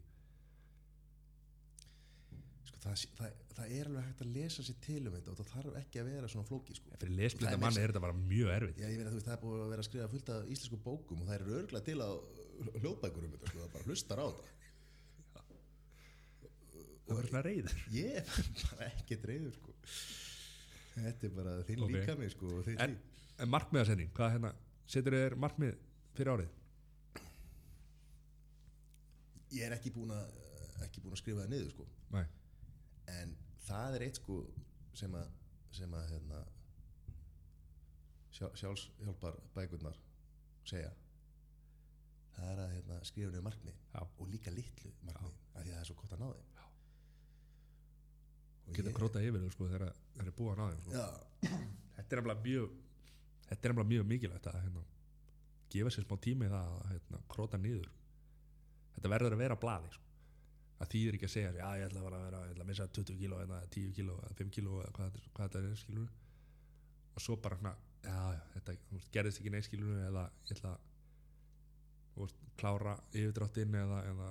sko, það, það, það er alveg hægt að lesa sér til um þetta og það þarf ekki að vera svona flóki sko. En fyrir er manni er þetta bara mjög erfitt Já, ég veit að þú veist, það er búið að vera að skrifa fullt af íslensku bókum og það eru örglega til að hljóðbækur um þetta, sko, það bara hlustar á þetta. Það verður svona reyður Ég er bara ekki dreifur, sko. Þetta er bara þinn Ok. okay. líka mig, sko, þinn en, en markmiðasetning, hvað hérna setur þér markmið fyrir árið Ég er ekki búin að, ekki búin að skrifa það niður, sko. Nei. En það er eitt, sko, sem að, sem að, hérna, sjá, sjálfshjálpar bækurnar segja. Það er að, hérna, skrifa niður markmið Já. og líka litlu markmið, af því að það er svo gott að ná þeim. Geta ég- króta yfir þau sko þegar það er búið að ná þeim sko. Þetta er nefnilega mjög þetta er nefnilega mjög mikilvægt að hérna, gefa sér smá tími það að hérna, króta niður þetta verður að vera á blaði sko. það þýðir ekki að segja já ég ætla að vera, vera ég ætla að missa 20 kíló eða 10 kíló eða 5 kíló eða hvað, hvað þetta er skilur og svo bara svona já, þetta gerðist ekki neitt skilur eða ég ætla að klára yfirdráttinn eða, eða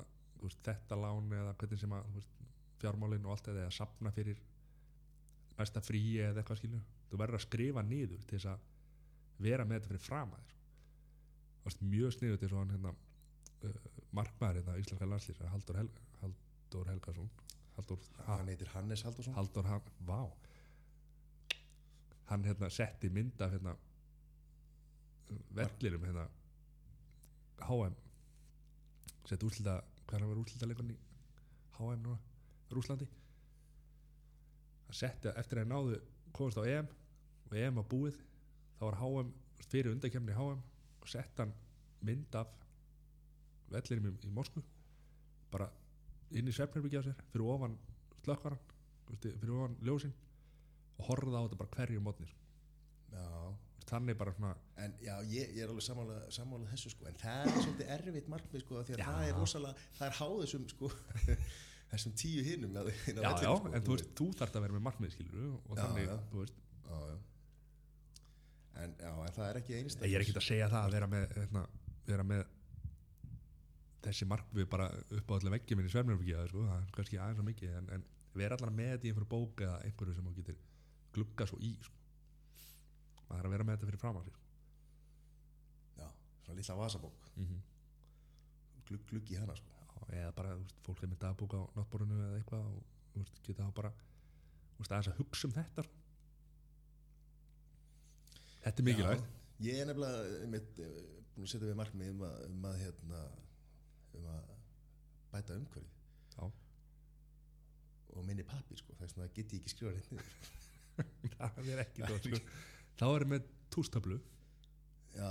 þetta lán eða hvernig sem að þú veist, fjármálin og allt eða að sapna fyrir næsta fríi eða eitthvað skilur. Þú verður að skrifa niður til þess að vera með þetta fyrir fram að þér það var mjög sniðut eins og hann hérna uh, markmaður hérna íslenska landslýs Haldur, Helga, Haldur Helgason. Haldur, ha, hann heitir Hannes Haldursson Haldur hann, vá. Hann hérna setti mynd af hérna vellirum hérna HM setti úrslita, er að vera úrslita leikunni HM núna, Rúslandi hann setti eftir að náðu komast á EM og EM var búið þá var HM fyrir undakemni HM og sett hann mynd af vellirum í, í Moskvu bara inn í svefnherbyggja á sér fyrir ofan slökkvaran fyrir ofan ljósin og horfða á þetta bara hverju mótni já, þannig bara svona en já, ég, ég er alveg sammála, sammála þessu sko, en það er svolítið erfitt markmið sko, því að Já. það er rosalega, það er háð þessum sko, þessum tíu hinnum já, já, en þú veist, þú þarft að vera með markmið skilur og Já, þannig, já. þú veist. En, en það er ekki einst ég er ekkert að segja það að vera með hérna, vera með þessi markmið bara upp á allir veggjum minni svefnherbyggja sko, það er kannski aðeins og mikið en, en vera allar með þetta í einhverju bók eða einhverju sem þú getur glugga svo í sko. maður þarf að vera með þetta fyrir fram að sig sko. já, svona lilla vasabók mm -hmm. glugg, glugg í hana sko. Eða bara, veist, fólk er með dagbúk á náttborinu eða eitthvað og veist, geta þá bara aðeins að hugsa um þetta. Þetta er mikilvægt. Já, ég er nefnilega einmitt, eh, búin að setja við markmið um að, um að, hérna, um að bæta umhverfið. Og minni pappi sko, þess vegna get ég ekki skrifa hérna það er ekki það sko. Þá erum með tústöflu já,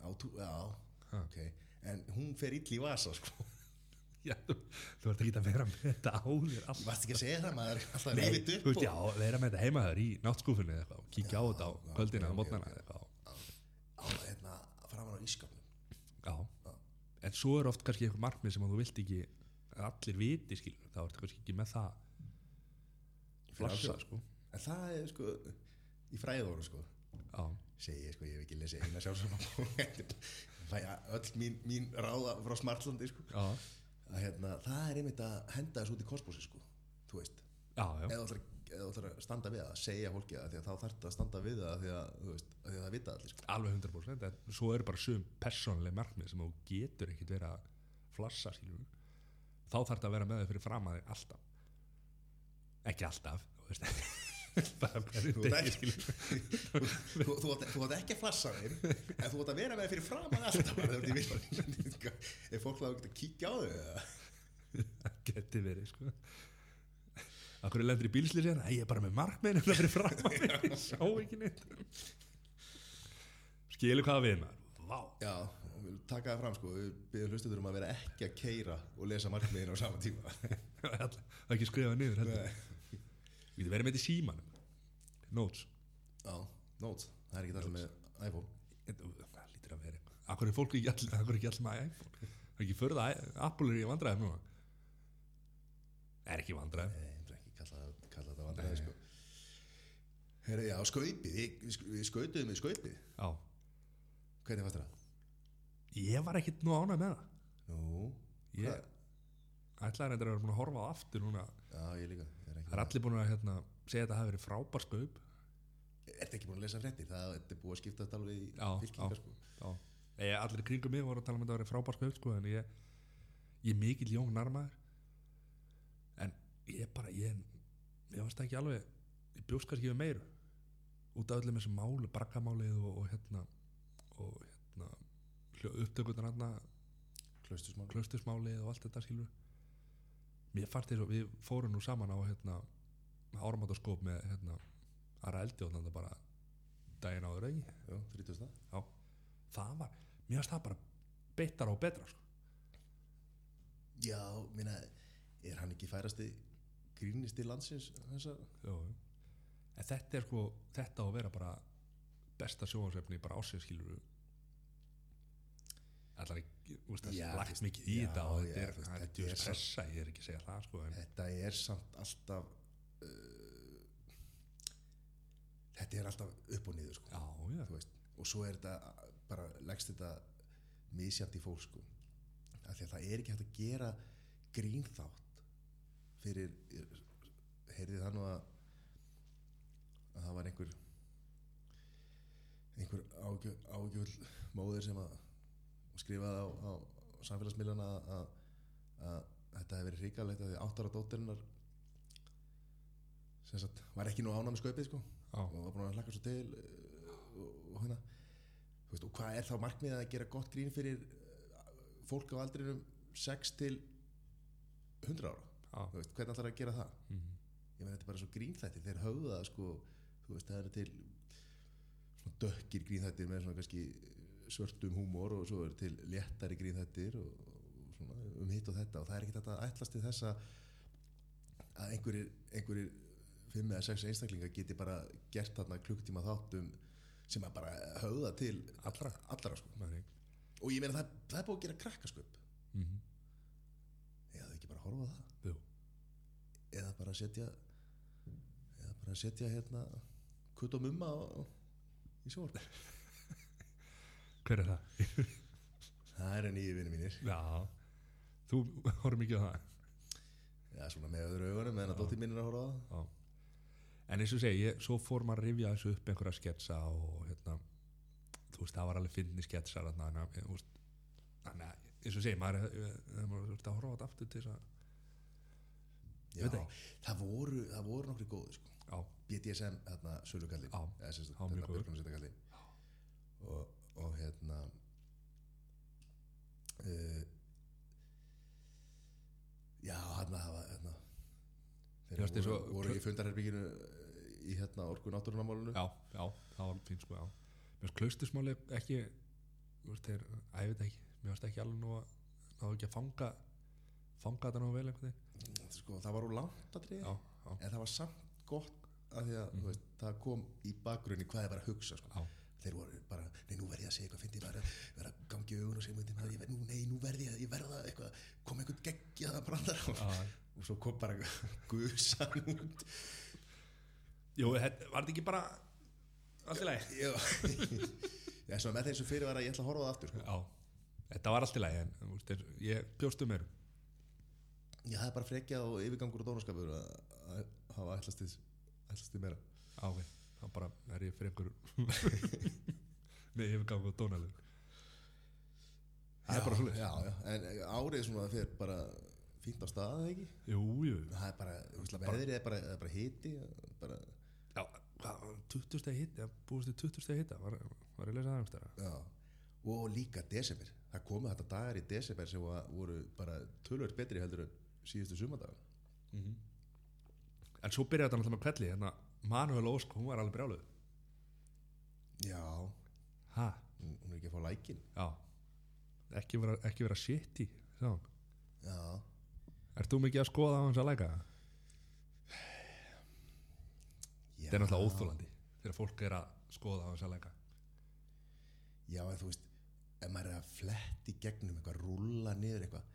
á, tú, já, Ha. ok. En hún fer ill í vasa sko Já, þú, þú ert ekki að vera með þetta á þér alltaf varst ekki að segja það, maður. Alltaf Nei, reyfið þú upp veist, já, vera með þetta heima þér í náttskúfunni eða eitthvað og kíkja á þetta á ok, eða mótnana eða eitthvað. Á, hérna, framan á ískapnum Já, en svo er oft kannski eitthvað markmið sem þú vilt ekki allir viti skilur, þá ertu kannski ekki með það. Flassa sko. En það er sko í fræðóru sko. Já, segi ég sko, ég hef ekki lesið eina sjálfsama fæ öll mín, mín ráða frá Smartlandi sko að hérna, það er einmitt að henda þessu út í kosmosi sko, þú veist já, já. eða þú ætlar, að standa við það segja fólki því að þá þarf það að standa við það því að, veist, að því að það vita allir sko. alveg 100% en svo eru bara sum persónlega markmið sem þú getur ekkit verið að flassa skilur þá þarf það að vera með þau fyrir fram að þig alltaf ekki alltaf þú veist bara hverju degi. þú, átt, ekki að flassa þeim en þú átt að vera með þeir fyrir alltaf þegar þið vil er fólk að kíkja á þau það geti verið sko. Akkur er lendur í bílslýsi hérna, ég er bara með markmiðin þetta fyrir fram að ég sá ekki neitt. Skilu hvaða við maður Vá, já, við taka það fram sko. Við byrjum hlustuður um að vera ekki að keira og lesa markmiðin á sama tíma. Það er ekki skrifað niður heldur. Nei. Við getum verið með þetta í símanum. Notes. Já, notes, það er ekki allir með iPhone. Það lítur að vera. Akkur er fólk ekki allir með iPhone? Það er ekki förða, Apple er í vandræðum núna. Er ekki vandræðum? Nei, það er ekki kalla, kalla þetta vandræði sko. Herri, já, skaupið, við, við skautuðum við skaupið. Já, Hvernig fannst það? ég var ekkit nú ánæg með það. Nú, ég ætlaði reyndar að vera búin að horfa á aftur núna. Já, ég líka ég er, það er allir búin að hérna, segja að þetta hafi verið frábær skaup Ertu ekki búin að lesa fréttir? Það þetta er búið að skipta þetta alveg í fylkingar sko. Allir kringum mig voru að tala um að þetta verið frábær skaup sko, en ég, ég er mikill jóng narmaður. En ég bara ég, ég varst ekki alveg ég bjóst kannski við meiru. Út af öllum þessum málu, brakkamálið og, og hérna og hérna upptökunar hérna Klaustusmál klaustusmálið og allt þetta skilur mér fannst þess að við fórum nú saman á hérna áramátaskóp með hérna aðra eldi og þannig bara daginn áður ekki Já, 30 það já, það var, mér fannst það bara beitara og betra sko. Já, minna, er hann ekki færasti grínisti landsins þessar? já, já. en þetta er sko þetta á að vera bara besta sjóhansvefni bara ásins skilur allar ekki, lagt mikið í já, þetta og þetta er, er þetta djús er samt- pressa, ég er ekki að segja það sko, Þetta er samt alltaf uh, Þetta er alltaf upp og niður sko. já, já, veist, og svo er þetta bara leggst þetta misjandi fólk sko. það er ekki hægt að gera grínþátt fyrir heyrði það nú að að það var einhver einhver ágjöld móðir sem að skrifaði á, á samfélagsmiðlana að, þetta hefði verið hrikalegt að því áttara dóttirinnar sem sagt var ekki nú ánæmi skaupið sko. Já, og var búin að hlaka svo til uh, og, og hérna. Þú veist, og hvað er þá markmiðið að gera gott grín fyrir uh, fólk á aldrinum 6 til 100 ára? Veist, hvernig ætlar að gera það? Mhm, ég meina þetta er bara svo grínþættir. Þeir höfðu það sko þú veist það er til dökkir grínþættir með svona kannski svörtum húmor og svo er til léttari grínþættir og, og svona um hitt og þetta. Og það er ekkert að ætlast til þess að einhverjir, einhverjir fimm eða sex einstaklingar geti bara gert þarna klukktíma þáttum sem að bara höfða til Allra. allra sko. og ég meina það, það er búið að gera krakkasköp mhm, eða ekki bara horfa á það? Jú, eða bara setja eða bara setja hérna kutt og mumma í sjór hver er það? það er nýju vinni mínir já, þú horfum mikið á það já, svona með öðru augunum meðan að dóttir mín er að horfa á það Já. En eins og segi, ég, svo fór maður að rifja þessu upp einhverja sketsa og hérna, þú veist, það var alveg fyndni sketsar þannig að, þú veist, þannig að, eins og segi, maður er maður er að horfa aftur til þess að, já, Veit ekki. það voru, það voru nokkri góði sko. já, BDSM, hérna, sölugalli Já, eða sem sagt, já, mjög góður. og, og hérna uh, já, hérna það var hérna þeir voru, og- voru í fundarherbygginu í hérna orku náttúrunamálunu já, já, það var fínt sko, já. Mér finnst klaustusmáli ekki, þeir, að ég veit ekki, mér finnst ekki alveg nú að, náðu ekki að fanga, fanga þetta nú vel einhvern veginn. sko, það var úr langt að já, en það var samt gott að því að þú veist, það kom í bakgrunni hvað það var að hugsa sko. já, þeir voru bara, nei nú verð ég að segja eitthvað fyndi bara vera að gangi augun og segja myndi maður, nú, nei nú verð ég, ég verða eitthvað kom einhvern geggja það brandar já. og svo kom bara gusan út Jú, þetta, var þetta ekki bara allt í lagi? já, já svona með þeim sem fyrir var að ég ætla að horfa það aftur sko. Já, þetta var allt í lagi en veist, þeir, ég bjóst um mér já, það er bara frekja og yfirgangur og dónaskapur að, að hafa ætlast til ætlast til meira á ok, þá bara er ég fyrir einhver með yfirgang og dónalegu það er bara Já, svolítið já, já, en árið svona fyrir bara fínt á stað eða ekki? Jú, jú, það er bara, veðrið er bara, bara hiti bara, já, hvað, 20 steg hitt já, búist til 20 steg hitta var, var ég að lesa það einhverstara já. Og líka desember, það komu þetta dagar í desember sem voru bara tölvöld betri heldur en síðustu sumandagar en svo byrjaði þetta náttúrulega með kvelli hérna, Manuel Ósk, hún var alveg brjáluð. Já, ha, hún er ekki að fá lækin. Já. Ekki vera, ekki vera shitty sá hún já, Ert þú mikið að skoða á hans að læka? já. Þetta er náttúrulega óþólandi þegar fólk er að skoða á hans að læka. Já, en þú veist, ef maður er að fletti gegnum eitthvað, rúlla niður eitthvað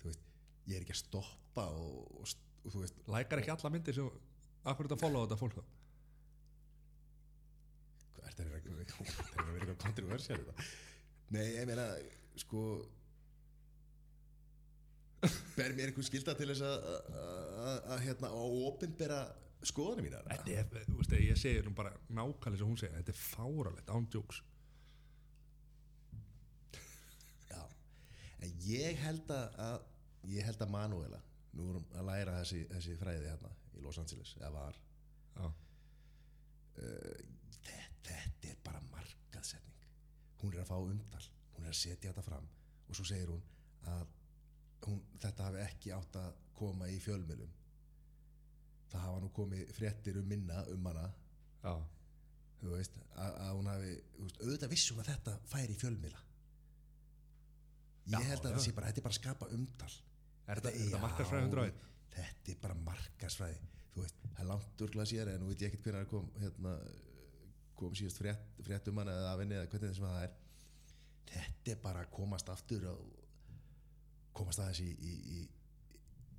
þú veist, ég er ekki að stoppa og, og, og þú veist Lækar ekki alla myndir sem Akkur er þetta að followa þetta fólk þá? Er þetta vera eitthvað kontroversiál þetta? Nei, ég meina sko ber mér einhver skilda til þess að hérna að opinbera skoðanir mínar Þetta er, þú veist, ég segir nú bara nákvæmlega sem hún segir, þetta er fáralegt ándjóks Já, en ég held að ég held að Manuela nú erum að læra þessi, þessi fræði hérna í Los Angeles, eða var. Já, þetta, þetta er bara markaðsetning hún er að fá umtal hún er að setja þetta fram og svo segir hún að hún, þetta hafi ekki átt að koma í fjölmiðlum. Það hafa nú komið fréttir um minna um hana. Þú veist, að, að hún hafi veist, auðvitað vissi hún að þetta færi í fjölmiðla. Ég Já, held að já. þetta sé bara, þetta er bara að skapa umtal. Er þetta- þetta markaðsfræði 101? Þetta er bara markarsfræði þú veist, það er langt urglað sér en nú veit ég ekkert hvernig kom hérna, kom síðast frétt, frétt um hana eða af henni eða hvernig þessum það er. Þetta er bara að komast aftur og komast aðeins í, í, í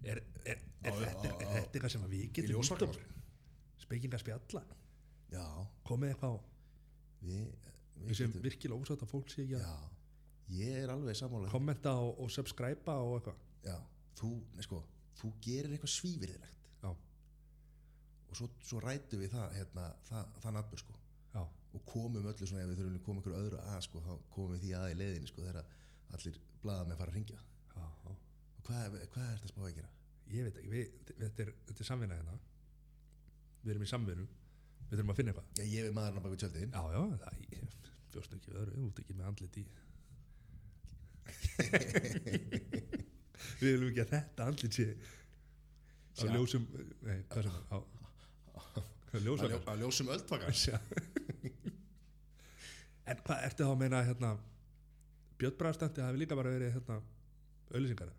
Er, er, er, Á, þetta, á, á, er þetta sem að við getum út af ljósvakar spekinga spjalla? Já, komið eitthvað á? Við, við sem virkilega ósátt að fólk sé ekki að ég er alveg sammála. Kommenta og, og subscriba og eitthvað. Já, þú, nei sko þú gerir eitthvað svífirðilegt já, og svo, svo rætu við það hérna, það nafnur sko. Og komum öllu svona ef við þurfum að koma ykkur öðru að sko, þá komum við því að í leiðinni sko þegar allir blaða með fara að ringja já, já. og hvað, hvað er þetta spá að gera? ég veit ekki, við, þetta er, er samvinna hérna. Við erum í samvinnu. Við þurfum að finna eitthvað. Já, ég er maðurinn á baka tjöldin. Já, já, það ég fjóst ekki við öðru, þú ert ekki með andlit í við viljum ekki að þetta andlit sé á ljósum nei, hvað er á, á ljósum að ljósum öldvakar. Já. En hvað ertu þá að meina hérna Björn Bragstandi hafi líka bara verið hérna auðlýsingar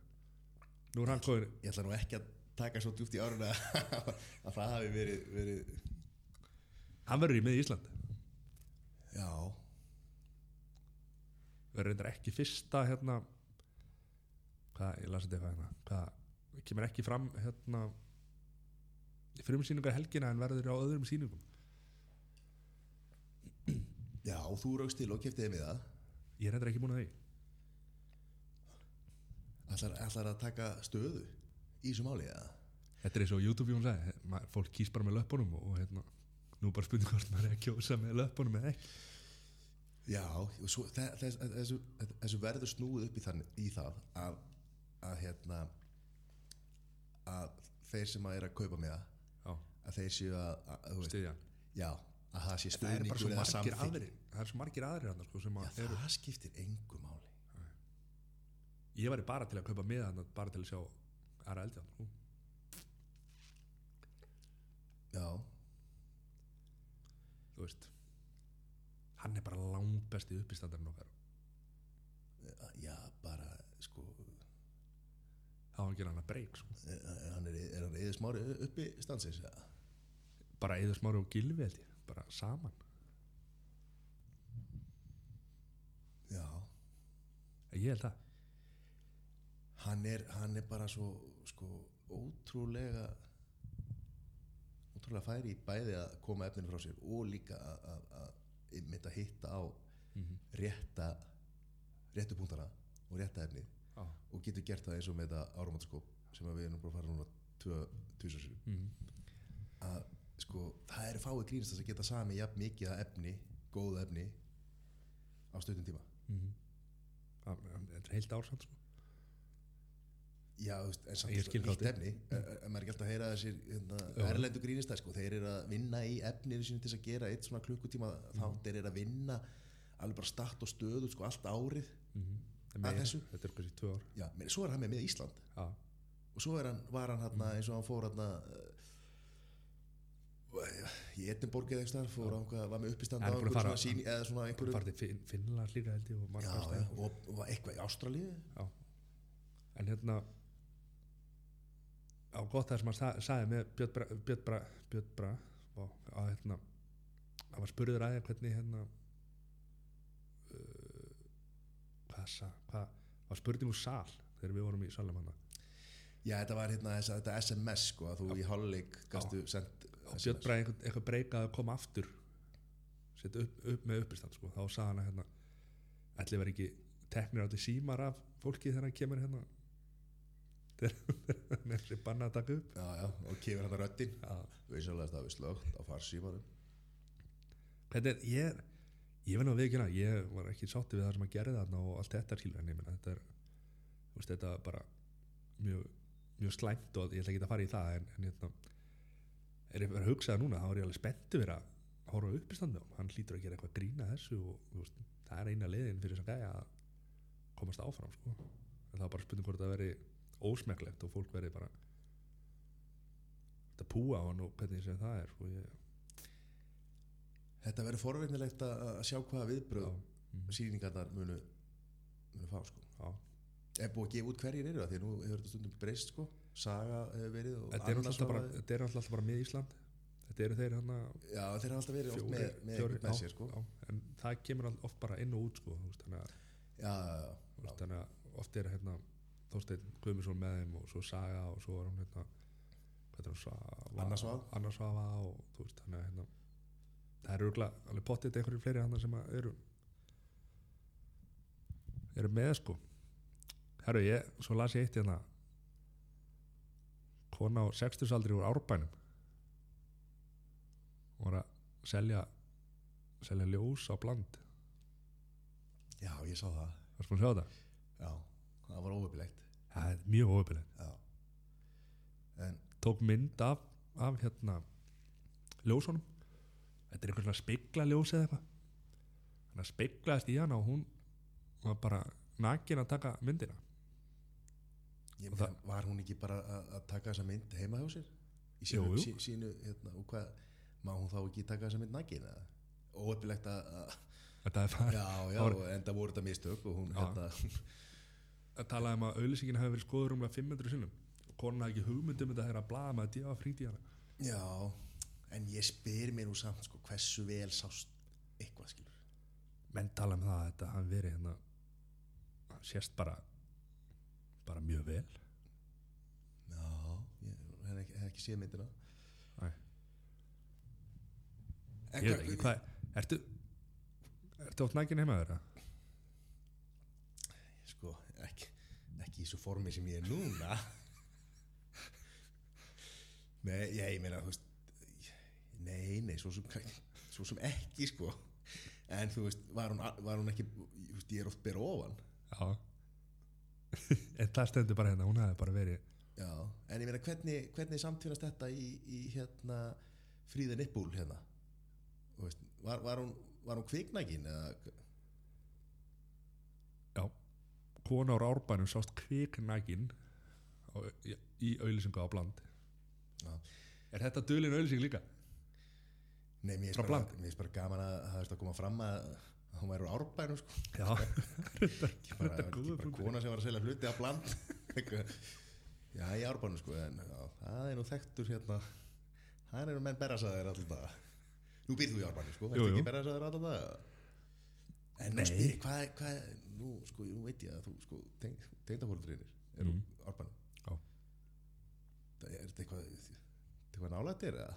Nú er hann koður ég ætla nú ekki að taka svo djúpt í áruna að það hafi verið, verið Hann verður í miði Ísland já, Verður reyndar ekki fyrsta hérna Hvað, ég lasi þetta eitthvað hérna. Hvað, kemur ekki fram hérna frumsýningar helgina en verður á öðrum sýningum? Já, þú raukst til og keftiði með það. Ég er reyndar ekki búin að því. Ætlar, ætlar að taka stöðu í þessu máli eða? Þetta er eins og YouTube sagði ma- Fólk kýs bara með löpunum og, hérna Nú bara spurning hvort maður er að kjósa með löpunum eða ekki. Já, svo, þess, þessu, þessu verður snúið upp í, þann, í það að, að hérna að þeir sem að er að kaupa með það að þeir séu að, að stiðja já, að það sé það stuðningur eða aðrir. Það er svo margir aðrir hann sko, sem já, að eru, það skiptir engu máli. Ég væri bara til að kaupa með hann bara til að sjá aðra eldjátt sko. já, þú veist hann er bara langbesti uppistandarinn okkar. Já, bara sko, þá hann gera hann að breyk sko. er hann er, er hann eða smári uppi stansins ja. bara eður smári og gilvi held ég bara saman. Já, ég held það. Hann er, hann er bara svo sko, ótrúlega ótrúlega færi í bæði að koma efninu frá sér og líka að, að, að hitta á rétta réttu punktana og rétta efnið Já. og getur gert það eins og með þetta áramátskóp sem við erum bara að fara núna tvisar Mhm. að sko það eru fáið grínast að geta sami jafn mikið að efni, góða efni á stöðum tíma Það- þetta er heilt ár samt sko. Já, en samt gáttið. efni en maður er ekki alltaf að heyra þessir hérna, erlendu grínistæð sko, þeir eru að vinna í efninu sínu til þess að gera eitt svona klukkutíma Mhm. þátt, þeir eru að vinna alveg bara start og stöðu sko, allt árið En Að meira, þessu? þetta er kannski tvö ár Já, menn, svo er hann með með Ísland Já. og svo hann, var hann hérna Mhm. eins og hann fór hérna uh, í Edinborg eða einhvers þar fór hann, var með uppistand á Hann Finn- Finnland líka held ég og var eitthvað í Ástralíu. En hérna á gott það sem hann sa- sagði með Björn Bra, Björn Bra, Björn Bra á, að hérna að var spurður aðeins hvernig hérna uh, hvað sa, hvað var spurning úr sal þegar við vorum í salum hann Já, þetta var hérna þessa, þetta SMS sko, að þú í hálfleik gastu sendt Björn Bra eitthvað, eitthvað breykað að koma aftur setja upp, upp með uppistand sko. þá sagði hann að hérna ætli verið ekki teknir átti símar af fólki þegar hann kemur hérna. Þegar hann er sér banna að taka upp. Já, já, og kemur hann að röddin Já. Vissulega það við slögt á farsímanum. Þetta er, ég ég verð nú að viðkynna, ég var ekki sátti við það sem að gera þarna og allt þetta skilur en ég menna þetta er, veist, þetta er bara mjög, mjög slæmt og ég ætla ekki að fara í það en, en hérna, er ég að hugsa það núna þá er ég alveg spenntu verið að horfa upp í standu hann hlýtur að gera eitthvað grína þessu og veist, það er eina leiðin fyrir að gæja að komast áfram sko. en það er bara spurning hvort það veri ósmekklegt og fólk veri bara þetta púa hann og hvernig sem það er sko. ég, Þetta verður forveitnilegt að að sjá hvaða viðbröð mm, sýningarnar munu, munu fá sko. já. Er búið að gefa út hverjir eru það því að nú hefur þetta stundum breyst sko. Saga hefur verið Þetta er annars alltaf bara, er með Ísland Þetta eru þeir hann Já, þeir hafa alltaf verið oft með, með, fjórir, með já, sér sko. já, En það kemur oft bara inn og út sko, veist, að, Já, já, veist, að oft er hérna Þorsteinn Guðmundsson með þeim og svo Saga og svo er hún hérna hvað er hún Svafa Anna Svava. Anna Svafa og þú veist þannig að hérna það eru alveg pottið einhverju fleiri hann sem eru eru með sko. Herru ég, svo las ég eitt hérna. Kona á 60 aldri úr árbænum. Var að selja selja ljós á bland. Já, ég sá það. Varst búin að sjá þetta? Já, það var óöfilegt Það er mjög óöfilegt En, tók mynd af, af hérna ljósunum þetta er einhvern svona spegla ljós eða eitthvað. Þannig að speglaðist í hana og hún var bara nakin að taka myndina. Ég meina, var hún ekki bara að, taka þessa mynd heima hjá sér? Í Jú, sínu, jú. sí, sínu hérna, og hvað, má hún þá ekki taka þessa mynd nakin eða? Óöfilegt að, þetta er bara Já, já, Það og enda voru þetta mistök og hún, hérna, að tala um að auðlýsingin hefði verið skoður um 500 sinnum. Og konan hafði ekki hugmyndum þetta að blaða með að í hana. Já, en ég spyr mér nú samt sko, hversu vel sást eitthvað skilur menn tala um það að þetta hafi verið hérna hann sést bara bara mjög vel Já, ég hef ekki, ekki séð myndina Æ. En ég veit ekki hvað ertu ertu átt nægin heima þeirra? Sko, ekki, ekki í svo formi sem ég er núna Nei, ég meina, þú veist Nei, nei, svo sem, svo sem ekki sko. En þú veist, var hún, var hún ekki þú veist, Ég er oft bera ofan. Já. En það stendur bara hérna, hún hefði bara verið Já, en ég meina, hvernig, hvernig samtvinnast þetta í, í hérna Fríða Nippúl hérna? Veist, var, var hún hún kviknækin eða Já. Kona úr árbænum sást kviknægin á, í, auðlýsingu á bland. Já. Er þetta dölin auðlýsing líka? Nei, mér er bara, finnst bara gaman að það veist að koma fram að, hún væri úr árbænum sko. Já ekki bara, Þetta er ekki bara kona sem var að selja hluti af bland. Já, í árbænum sko en já, það er nú þekktur hérna það eru menn berrasaðir alltaf Nú býrð þú í árbænum sko, ertu jú. ekki berrasaðir alltaf En nú Nei. spyr, hvað, hvað, nú sko, nú veit ég að þú sko, tengdafóldrinir eru Mm. mm. árbænum Já. Er þetta eitthvað, þetta eitthvað nálættir eða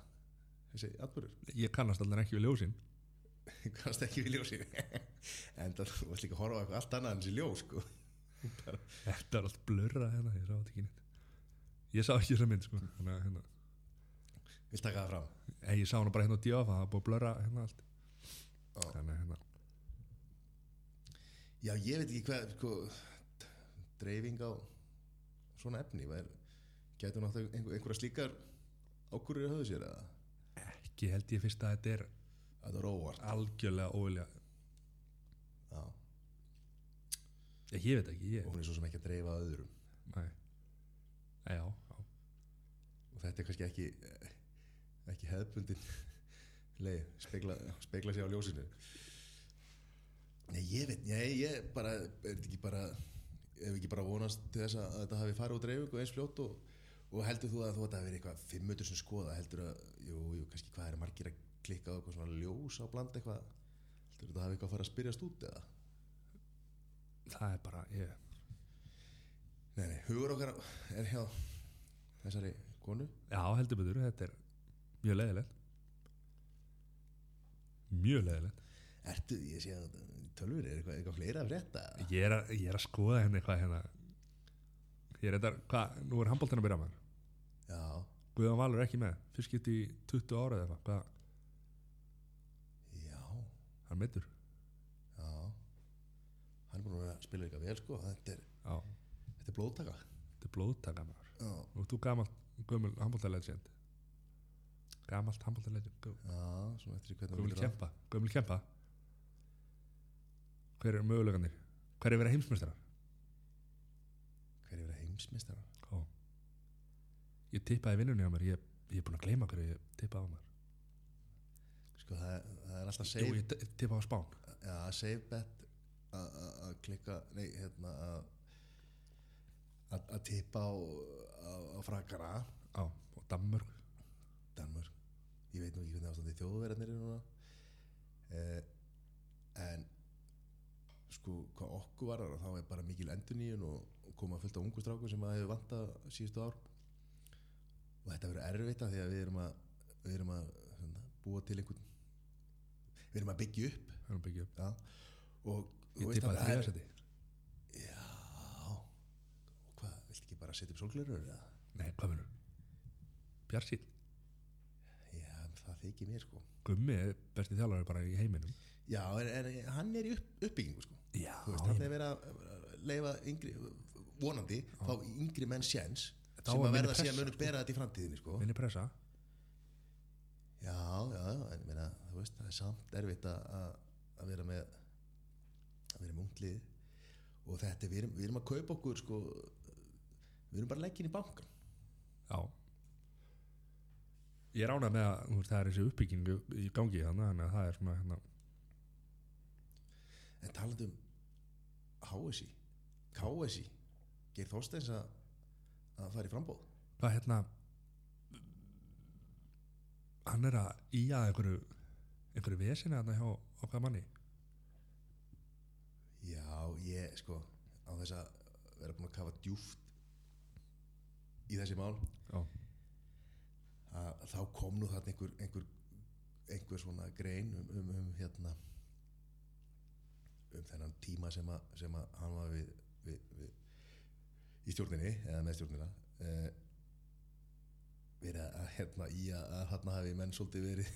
þessi atbyrður Ég kannast allir ekki við ljósin. Kannast ekki við ljósi en það varst líka að horfa á eitthvað allt annað en þessi ljós sko. Þetta er allt blurra hérna, ég sá þetta ekki neitt. Ég sá ekki þessa mynd sko. Að hérna. Vil taka það fram? Ei, Ég sá hana bara hérna á djáfa, það er búið að blurra hérna allt. Já. Þannig hérna. Já ég veit ekki hvað sko, dreifing á svona efni væri, getur náttúrulega einhver, einhverja slíkar ákvörður í höfðu sér eða Ekki held ég fyrst að þetta er það er óvart. algjörlega óvilja. Já. Ég, ég veit ekki, ég og hún er svo sem ekki að dreifa að öðrum. Nei. Já, já. Og þetta er kannski ekki ekki hefðbundin leið, spegla, spegla sér á ljósinu. Nei, ég veit, nei, ég bara er þetta ekki bara ef ekki bara vonast til þess að þetta hafi farið úr dreifingu eins fljótt og, og heldur þú að þú þetta hafi verið eitthvað 500 sem skoða, heldur að jú, jú, kannski hvað er margir að klikka á eitthvað svona ljós á bland eitthvað? Heldur þetta hafi eitthvað að fara að spyrjast út eða? Það er bara, ég Nei, nei, hugur okkar er hjá þessari konu. Já, heldur betur, þetta er mjög leiðilegt. Mjög leiðilegt. Ertu, ég sé að tölvur er eitthvað, eitthvað fleira að frétta. Ég er að, ég er að skoða henni hvað hérna Ég þetta, hvað, nú er handbóltan að byrja maður? Já, Guðan Valur ekki með, fyrst skipt í 20 ára eða hvað, já, hann meittur já. Hann er búin að spila eitthvað vel sko. Þetta er, Já, þetta er blóðtaka. Þetta er blóðtaka maður. Já, ert þú gamalt, gömul handbóltalegend Gamalt handbóltalegend já, svona eftir hvernig Gömul kempa, gömul kempa. Hver eru möguleganir? Hver er verið heimsmeistarar? Er heimsmistara? Ó. Ég tippaði vinnunni á mér Ég, ég er búin að gleyma hverju ég tippaði á mér. Sko það, það er alltaf Jú, save ég ti- tippaði á Spán. Já, save bet að- klikka, nei, hérna að tippa á, á, á frakara. Já, og Danmörk. Danmörk. Ég veit nú ekki hvernig ástandi þjóðverðarnir eru núna. Eh, en sko hvað okkur var þá er bara mikil enduníun og, og koma fullt af ungu stráku sem að hefur vantað síðustu ár. Og þetta verður erfitt af því að við erum að við erum að svona, búa til einhvern við erum að byggja upp. Að byggja upp. Já, og Ég tippaði að það er- þriðasetti já. Og hvað, viltu ekki bara setja upp sólglurur eða? Nei, hvað minnur? Bjarsíl það þykir mér sko. Gummi er besti þjálfari bara í heiminum. Já, en, en hann er í upp, uppbyggingu sko. Já, veist, hann er verið að leifa yngri, vonandi, fá yngri menn sjens Þetta á sem að að verða síðan pressa, munu bera þetta í framtíðinni sko. Minni pressa. Já, já, en ég meina, veist, það er samt erfitt að, að- að vera með að vera með unglið og þetta, við erum, við erum að kaupa okkur sko, við erum bara að leggja inn í bankan Já Ég er ánað með að veist, það er þessi uppbygging í gangi þannig að það er svona hérna, en talandi um HSI KSI, Geir Þorsteins að að fara í frambóð hvað hérna hann er að í að einhverju einhverju vesina þarna hjá okkar manni? Já, ég sko á þess að vera búin að kafa djúft í þessi mál Já, að þá kom nú þarna einhver einhver, einhver svona grein um, um, um hérna um þennan tíma sem að, sem að hann var við, við, við í stjórninni eða með stjórnina eh, verið að, hérna í að, að hérna hafi menn svolítið verið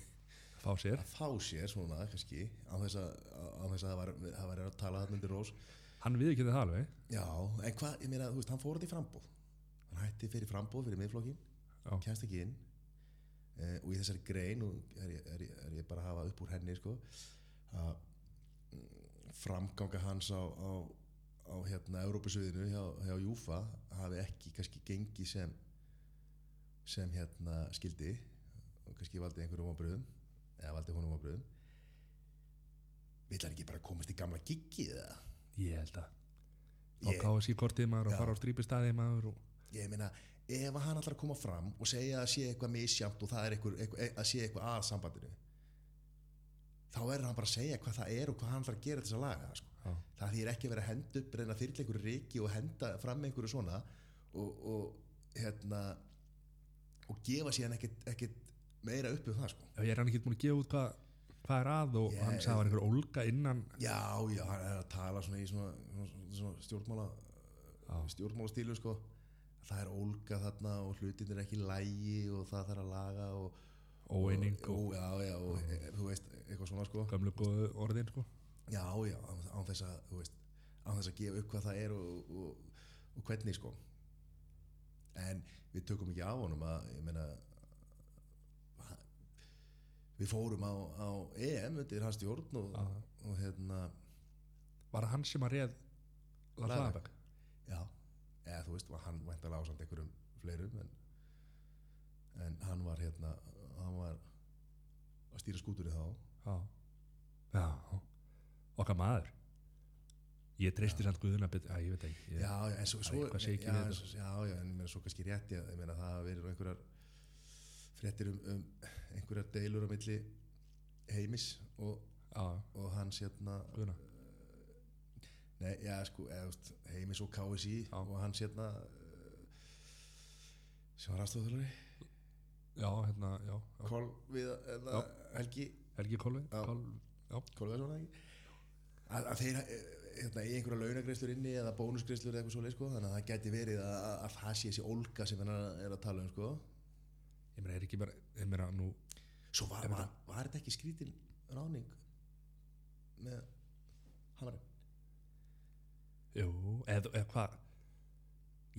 fá sér. fá sér svona kannski á þess að, á þess að það var, það var að tala þarna undir rós. Hann við ekki það alveg. Já, en hvað, ég meina, þú veist, hann fór þetta í frambóð hann hætti fyrir frambóð fyrir miðflokkin kemst ekki inn eh, og í þessari grein og er, er, er ég bara að hafa upp úr henni sko, að mm, framganga hans á, á, á hérna Európusviðinu hjá, hjá Júfa hafi ekki kannski gengið sem sem hérna skildi og kannski valdi einhverjum ábröðum eða valdi honum ábröðum vill hann ekki bara komast í gamla giggið eða? Ég held að. Á Ég- KSI kortið maður og fara á strípistæði maður og ég meina, ef hann ætlar að koma fram og segja að sé eitthvað misjamt og það er eitthvað, eitthvað, að sé eitthvað að sambandinu þá verður hann bara að segja hvað það er og hvað hann ætlar að gera þess að laga það, sko. Já. það þýr ekki að vera að henda upp reyna þyrla einhverju riki og henda fram einhverju svona og, og hérna og gefa síðan ekkit, ekkit meira upp um það sko. Já, ég er hann ekki búin að gefa út hvað hvað er að og Ég- hann sagði að var einhver ólga innan já, já, hann er að tala svona í svona, svona, svona stjórnmála Já. stjórnmála stílu sko það er ólga þarna og hlutin er ekki lægi og það þarf að laga og óeining og, og já, já, og e, þú veist, eitthvað svona sko. Gamlu góðu orðin sko. já, já, án, þess að þú veist, án þess að gefa upp hvað það er og, og, og hvernig sko. En við tökum ekki á honum að, ég meina við fórum á, á EM undir hans stjórn og, og hérna var það hann sem að Lagerbäck. Lagerbäck já, eða þú veist, hann væntalega ásand einhverjum fleirum en, en hann var hérna hann var að stýra skútunni þá. Já, já. Okkar maður. Ég treysti samt Guðuna bet, að, ég veit ekki ég, já, en svo, er svo já, en svo- já, en ég meina svo kannski rétt ég, ég meina það nú einhverjar fréttir um, um einhverjar deilur á milli heimis og, og hans hérna Guðuna nei, já, sko, heimis og KSI Já. og hans hérna eh, sem var aðstofþjálfari já, hérna, já, já. Kol við, Já. Helgi Helgi. Kolbeins var það ekki að, að þeir eh, hérna, í einhverja launagreislur inni eða bónusgreislur eða eitthvað svoleið sko þannig að það gæti verið að, að, að það sé þessi ólga sem hann er að tala um sko ég meina, er ekki bara, ég meina, nú svo var, var, var þetta ekki skrítin ráning með hamarinn Jú, eða, eða hvað?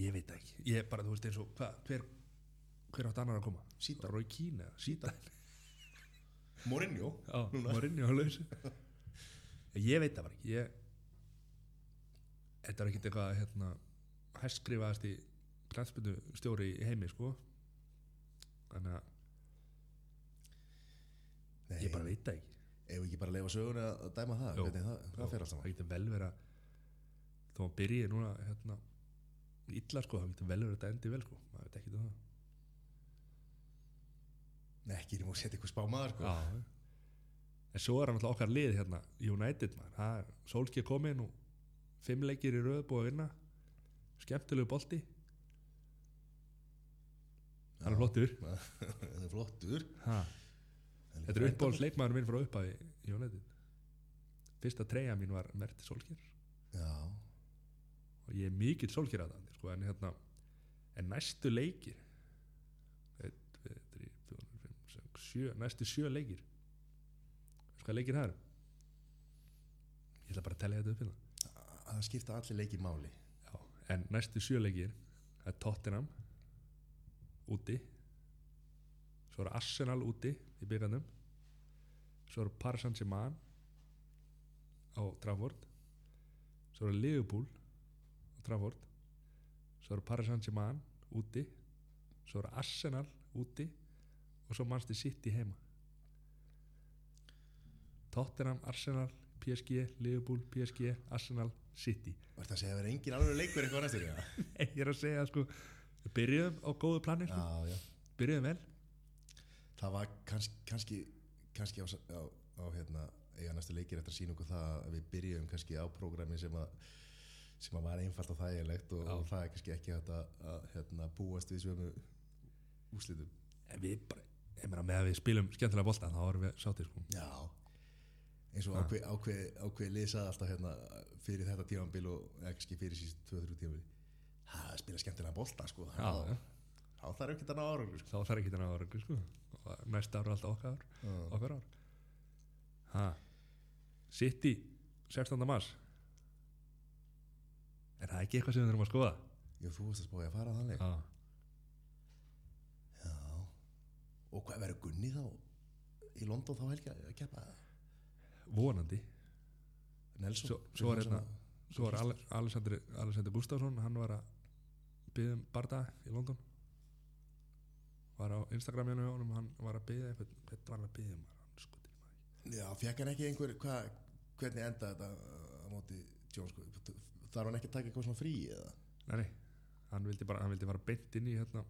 Ég veit það ekki. Ég bara, þú veist eins og, hvað, hver Hver átt annar að koma? Síta. Rói Kína, Núna. Morinni á lausu Ég veit það bara ekki. Ég Þetta er ekkit eitthvað, hérna Hæstskrifaðast í glansbyndu stjóri í heimi, sko. Þannig að Nei, ég bara veit það ekki. Ef við ekki bara leifa söguna að dæma það? Jó. hvernig það, það alltaf Það getur vel vera Þó að byrja núna, hérna Illa, sko, það getur vel vera þetta endi vel, sko Maður veit ekki um það. Nei, ekki nú að setja eitthvað spámaður sko. Já En svo er hann alltaf okkar lið hérna United maður, það er Solskjaer kominn og fimm leikir í röð búið að vinna. Skemmtilegu bolti. Hann er flottur. Það er flottur. Ha. Þetta er uppáhalds leikmaður minn frá upphæði í United. Fyrsta treyja mín var Merti Solskjaer. Já, og ég er mikill það sko, en hérna en næstu leikir 1, 2, 3, 4, 5, 6, 7 næstu sjö leikir Veistu hvað leikir það eru? Ég ætla bara að tellja þetta upp hérna. Að það skipta allir leiki máli. Já, en næstu sjö leikir það er Tottenham úti. Svo er Arsenal úti í byggarnum svo er Paris Saint-Germain á Trafford. Svo er Liverpool Trafford. Svo er Paris Saint-Germain úti. Svo er Arsenal úti. Og svo mannstu City heima. Tottenham, Arsenal PSG, Liverpool, PSG, Arsenal City. Var þetta að segja að vera engin alveg leikur eitthvað næstur ég er að segja sko við byrjuðum á góðu plani sko. já byrjuðum vel. Það var kannski, kannski, kannski á, á, á hérna, eiga næstu leikir eftir að sína okkur það að við byrjum kannski á prógrami sem að sem að var einfalt og þægilegt og, og það er kannski ekki hægt að, að hérna, búast við svömu úslitum en við bara, meina með að við spilum skemmtilega bolta þá erum við sátir sko. Já. Eins og ákveð, ákveð, ákveð lisað alltaf hérna fyrir þetta tímanbíl og eða kannski fyrir síst 2-3 tímanbíl það spila skemmtilega bolta sko. Já, þá þarf ekki að ná sko. þá þarf ekki þennan ára sko. Og næsta ára er alltaf okkar okkar ár. Ha. City 16. mars er það ekki eitthvað sem við þurfum að skoða? Jú, þú veist að spáði að fara þannig. Já, Já. Og hvað verður Gunni þá í London þá helgi að keppa? Vonandi. Nelson Svo- svo var hérna- svo var Ale- Alexander, Alexander Gustafsson hann var að byggja um barda í London. Var á Instagraminu honum hann var að byggja hvað var hann að byggja um? Maður? Já, fekk hann ekki einhver hva, hvernig enda þetta á móti Jones sko? Þarf hann ekki að taka eitthvað svona frí eða? Nei, hann vildi bara, hann vildi bara beint inn í hérna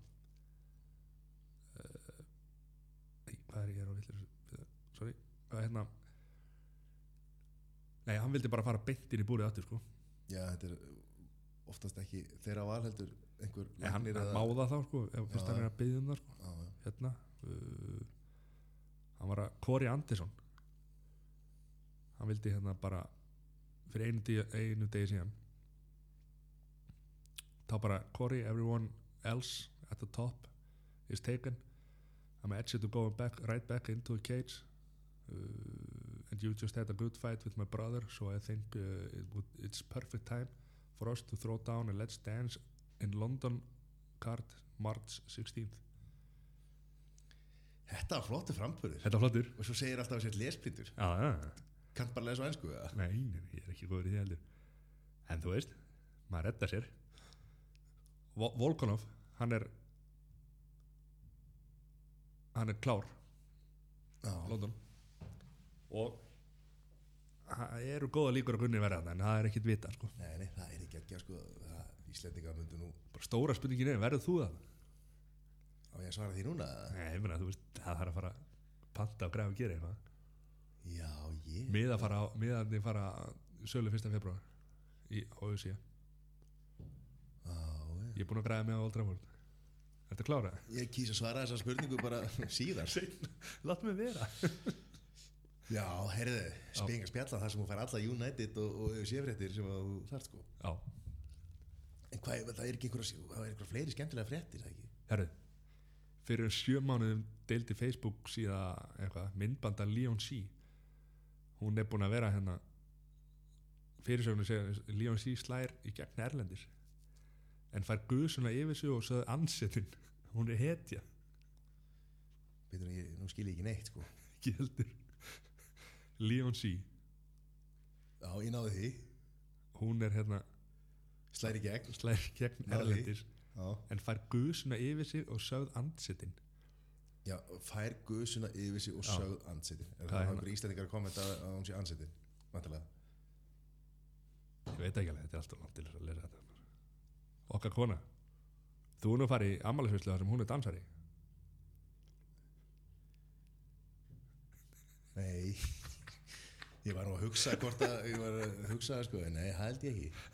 uh, Nei, hvað er ég er á villir Sorry, hvað er hérna Nei, hann vildi bara fara beint inn í búrið aftur sko Já, þetta er oftast ekki þeirra val heldur einhver Nei, hann, læknir hann máða þá sko fyrst hann er að byggja um það sko Já, já. hérna uh, hann var að Corey Anderson hann vildi hérna bara fyrir einu, einu degi síðan þá bara Corey, everyone else at the top is taken. I'm edged to go back, right back into the cage uh, and you just had a good fight with my brother so I think uh, it would, it's perfect time for us to throw down and let's dance in London card March 16th Þetta var flottu framburður. Þetta er flottur. Og svo segir alltaf að sér lesprindur Já, já, Kannt bara lesa á ennsku eða? nei, ég er ekki góður í því heldur. En þú veist, maður reddar sér Volkanov, hann er hann er klár London og það eru góða líkur að gunni verða þarna, en það er ekkit vita sko. nei, nei, það er ekki ekki sko, það, Íslendinga myndu nú bara stóra spurningin er, verður þú það? á ég að svara því núna? Nei, þú veist, það þarf að fara að panta og græfa að gera eitthvað Já, ég miða fara, miðarnir fara sölu 1. februar í Já, ég, er búin að græða með á Old Trafford. Þetta klára? ég kýs að svara þessa spurningu bara síðar. Látt mig vera. Já, herðu, spekinga spjalla þar sem hún fær alla United og, og séfréttir sem þú þarft sko. Já, En hvað, það er ekki einhverja, er fleiri skemmtilega fréttir, það ekki? herru fyrir sjö mánuðum deildi Facebook síðan eitthvað, myndbanda Leon C hún er búin að vera hérna fyrirsögnu segja Leon C slær í gegn Erlendis en fær guðsuna yfir sig og sögðu ansettin hún er hetja. Veitum, ég, nú skil ég ekki neitt sko. Ekki heldur. Leon C. Já, ég náði því, hún er hérna slæri gegn. Slær í gegn. Erlendis. En fær guðsuna yfir sig og sögð ansettin já fær guðsuna yfir sig og sögð ansettin Er það hérna? einhverja íslendingar að kommenta að hún sé ansettin? Vantilega ég veit ekki alveg, þetta er alltaf langt til að lesa þetta okkar kona. Þú nú ammælisveislu þar sem hún er dansari. Nei. Ég var nú að hugsa hvort að Ég var að hugsa sko. Nei, held ég ekki.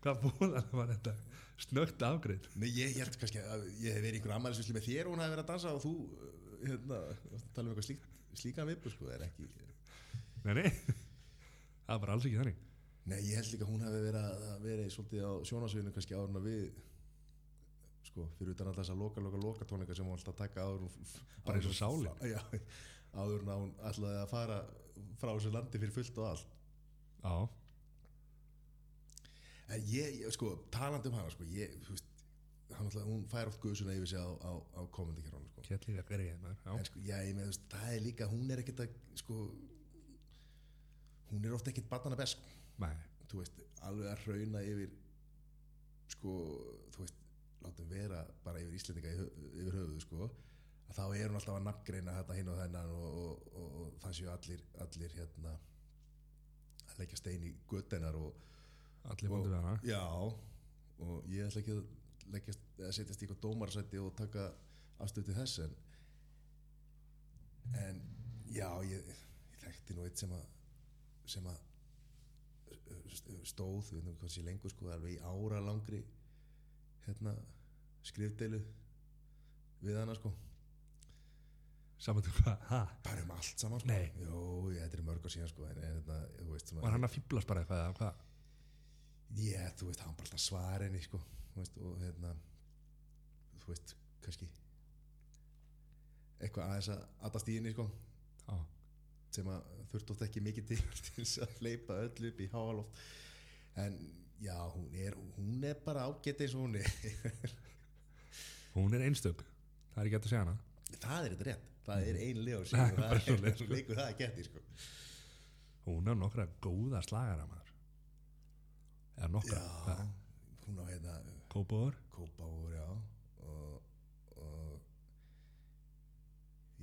Hvað búlan var þetta? Snögt afgreið Nei, ég held kannski að ég hef verið einhver ammælisvisli með þér og hún hafi verið að dansa og þú hérna, tala um eitthvað slík, slíkan vipu sko, það er ekki nei, nei, það var alls ekki þannig Nei, ég held líka að hún hafi verið að að verið svolítið á sjónasviðinu kannski áður en að við sko, fyrir utan alltaf þess að loka, loka, loka tónleika sem hún alltaf taka hún Bara eins og sálin. Já, áður en að hún ætlaði að fara frá þessu landi fyrir fullt og allt já, En ég, ég sko, talandi um hana sko, ég, þú veist alltaf, hún fær oft guðsuna yfir sig á, á, á komandi kjörunum sko. sko, það er líka hún er ekkert að, sko hún er ofta ekkert barnana best. Nei, þú veist, alveg að hrauna yfir sko, þú veist látum vera bara yfir Íslendinga í hö- yfir höfuðu, sko að þá er hún alltaf að nafngreina þetta hinn og þennan og, og, og, og það séu allir allir hérna að leggja stein í göttenar og allir vondur við hana. Já, og ég ætla ekki að leggjast, að setjast í eitthvað dómarsætti og taka afstöð til þess en en já, ég, ég þekkti nú eitt sem að sem að stóð, við veitum hvað sé lengur sko, alveg í ára langri hérna skrifdeilu við hana sko. Saman til hvað, ha, bara um allt saman sko. Nei. Jó, þetta er mörg á síðan sko en, en þetta, þú veist, var hann að fýblast bara eitthvað eða hvað, Já, þú veist, hann bara alltaf svara henni sko, veist, og hérna þú veist, kannski eitthvað aðeins að aðast í henni sko, já, sem að þurft oft ekki mikið til til þess að hleypa öll upp í háaloft. En já, hún er hún er bara ágætt eins og hún er. Hún er einstök. Það er ekki hægt að segja hana. Það er þetta rétt, það er ein lið og Það er bara það er sko. það að geti sko. Hún er nokkra góða slagara maður. Eða nokkra, já, hún á hérna kópóður Kópáur, já og, og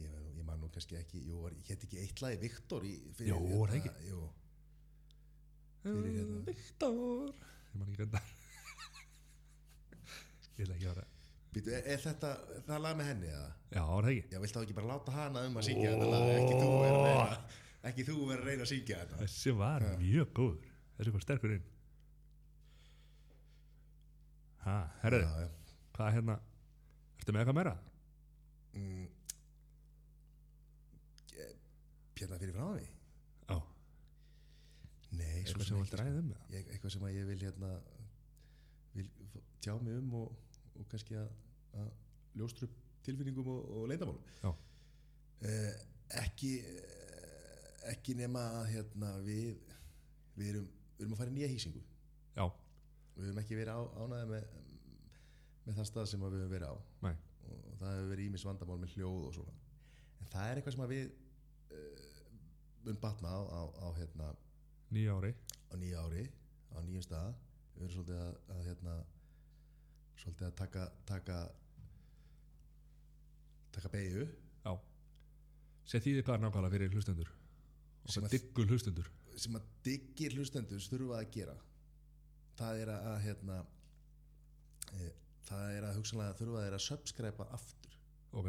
ég, veit nú- kannski ekki jú, var, ég hétt ekki eitt lagi Viktor í, fyrir, Jú, var það ekki? jú, Fyrir hérna- Viktor. Ég man ekki hvernig ég vil ekki ára Býtu, er, er þetta það lag með henni eða? já, var það ekki? Já, vilt þá ekki bara láta hana um að syngja þetta lag? Ekki þú verður að reyna ekki þú verður að reyna að syngja þetta. Þessi var mjög góður. Þessi kom sterkur inn. Já, já. hvað hérna? Ertu með eitthvað meira? Mm, eh, Pjarnar fyrir frá mig. Já, Nei, eitthvað sem sem um það ég, eitthvað sem að ég vil hérna vil tjá mig um og, og kannski að, að ljóstra upp tilfinningum og, og leindamálum já, eh, ekki eh, ekki nema að hérna við við erum, við erum að fara í nýja hýsingu. Já, við höfum ekki verið á, ánæði með, með það stað sem við höfum verið á. Nei, og það hefur verið ímis vandamál með hljóð og svona. En það er eitthvað sem við uh, mun batna á, á, á hérna nýja ári. á nýja ári á nýjum stað. Við erum svolítið að, að hérna svolítið að taka taka taka beigju já. Set því þið hvað er nákvæmlega fyrir hlustendur? Og Sem að- diggul hlustendur? sem að diggir hlustendur þurfa að gera. Það er að, að hérna e, það er að hugsanlega þurfa þeir að subscribe aftur. Ok,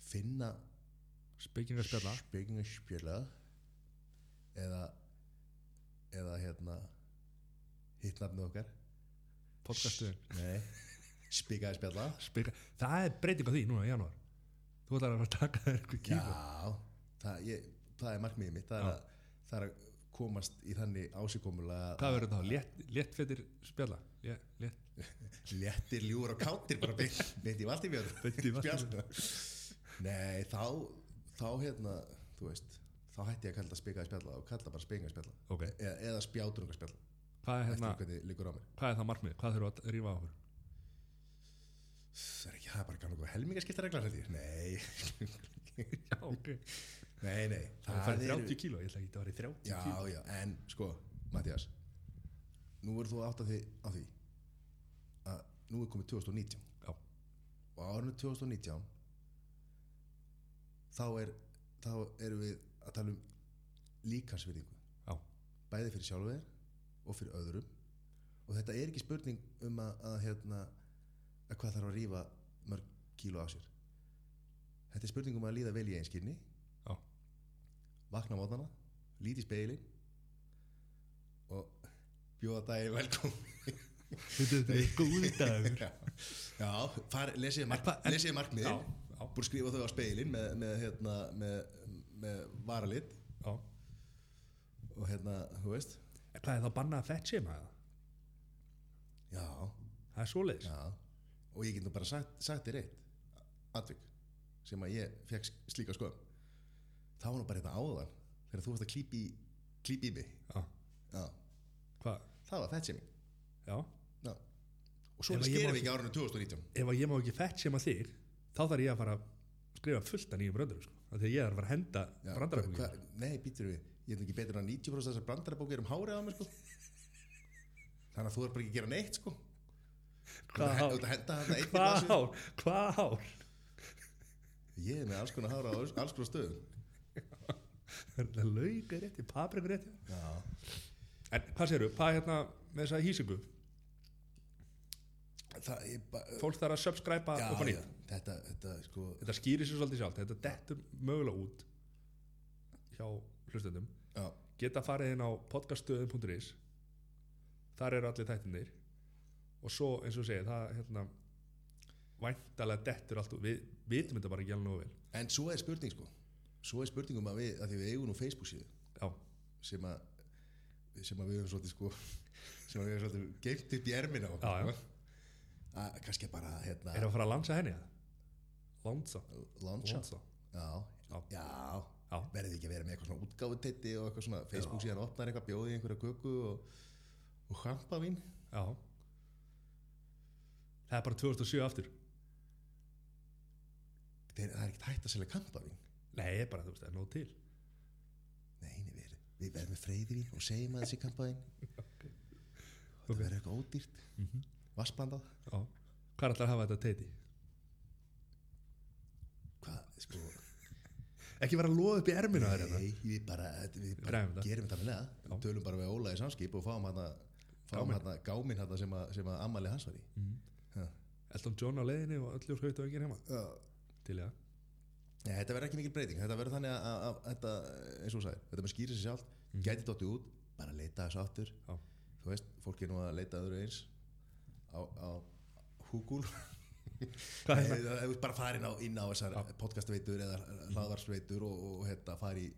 finna spekingar spjalla spekingarspjöla eða eða hérna hitt nafnið okkar. Podcastuðin nei. Spikaði spjalla Spika. það er breyting á því núna í janúar. Þú ætlar að taka þér eitthvað kíma já það, ég, það er markmiðið mitt. Það er, að, það er að komast í þannig ásikomulega Hvað verður þá? Létt, léttfettir spjalla? Létt, létt, léttir, ljúur og kátir bara beint í Valdimar. nei, þá þá hérna, þú veist þá hætti ég að kalla það spikaði spjalla og kalla bara spinga spjalla ok. eða, eða spjáturunga spjalla Hvað er, hérna, hvað er það markmið? Hvað þurfum að rífa á okkur? það er ekki, það er bara kannu helmingaskipta reglar held ég nei, Já, ok. nei, nei Það farið 30 kíló, ég ætla ekki að það var í 30 já, kíló. já, en sko, Mattias nú er þú átt að því að nú er komið 2019 Já. og árinu 2019 þá er þá erum við að tala um líkansvirðingu Já. bæði fyrir sjálfu þér og fyrir öðrum. Og þetta er ekki spurning um að, að hérna að hvað þarf að rífa mörg kíló á sér. Þetta er spurning um að líða vel í einskynni Já. vakna á mótana líti í speilin og bjóða daginn velkom Þetta er góð dagur. já, já far, lesiði að skrifa þau á speilin með, með, hérna, með, með varalit já. og hérna, þú veist er það að banna að fett séma það? já, Það er svoleiðis. já og ég get nú bara sagt, sagt þér eitt atvik sem að ég fekk slíka skoðum það var nú bara þetta áðan þegar þú varst að klípi klípi í mig Já. já, Hvað? það var þetta sem Já. já. og svo að skerum við ekki árinu 2019 Ef að ég má ekki fett séma þig, þá þarf ég að fara að skrifa fullt af nýjum bröndurum, sko. Því að ég er að fara að henda hva- Nei, býtur við, ég er ekki betur en 90% þessar brandarabókir um hárið á mér sko. Þannig að þú er bara ekki að gera neitt sko. Hvað hár? að Hvað hár? Hvað hár? Ég er með alls konar hára á alls- konar stöðum Það er lauka rétti, paprikur rétti. Já En hvað segirðu, hvað er hérna með þessa hýsingu? Fólk þarf að subscriba Já, já, þetta, þetta sko Þetta skýrir sér svolítið sjálft, þetta dettur mögulega út hjá hlustendum. Já, Geta farið inn á podcaststöðum.is Þar eru allir þættinir og svo eins og þú segir, það hérna væntalega dettur allt út. Við vitum þetta bara ekki alveg vel. en svo er spurning sko Svo er spurning um að við, að við eigum nú Facebook síðu sem að sem að við höfum svolítið sko sem að við höfum svolítið geimt upp í ermina á Já, já. Að kannski bara hérna erum að fara að lansa henni það? Lansa. Lansa. já, Já. já, Já. verðið ekki að vera með eitthvað svona útgáfutetti og eitthvað svona Facebook síðan opnar eitthvað bjóði einhverja köku og, og champavín Já. Það er bara 2007 aftur. það er, það er ekkert hægt að selja champavín Nei, bara þú veist, það er nóg til. nei, við, við verðum með freyðivín og segjum að þessi champavín Ok. það verður eitthvað ódýrt mm Mhm. Vassblandað. Hvað er alltaf að hafa þetta teiti? hvað, sko, Ekki vera að loða upp í erminu að þetta. nei, við bara, við bara gerum þetta með það tölum bara við Óla í samskip og fáum hann fáum hann gáminn hann sem, að- sem að ammali hans var í Mm. Elton John á leiðinni og öllu skaut og enginn heima. Já. Til ég. Nei, þetta verður ekki mikil breyting, þetta verður þannig að, að, að þetta, eins og þú sagðir, þetta með skýra sér sjálft Mhm. gæti dottið út, bara leita þessu áttur Já. þú veist, fólk er nú að leita öðru eins á, á það? Er bara farin á, inn á þessar podcastveitur eða hlaðvarsveitur og, og hérna, fari,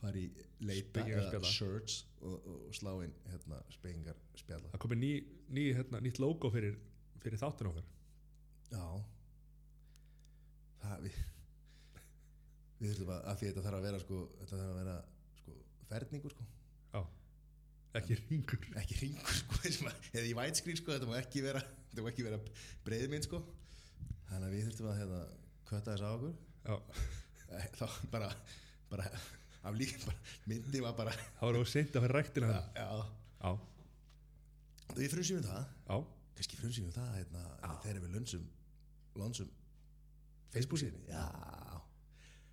fari leita eða search og, og slá inn hérna, spekingar spjalla. Það komið ný, ný, hérna, nýtt logo fyrir, fyrir þáttun okkar. Já. Það við við þurfum að, að því þetta þarf að vera sko, þetta þarf að vera sko, ferningur sko. Já. Ekki ringur. ekki ringur sko sem að, eða í vætskrín sko þetta má ekki vera, þetta má ekki vera breiðmynd sko þannig að við þurfum að hérna, kvötta þess á okkur Já. Eh, þá bara, bara af líka bara, myndi var bara Það var of seint að fyrir ræktina já, það. já. Já. við frumsýfum það Já. kannski frumsýfum það hérna, þegar við lönsum lönsum Facebook síðan já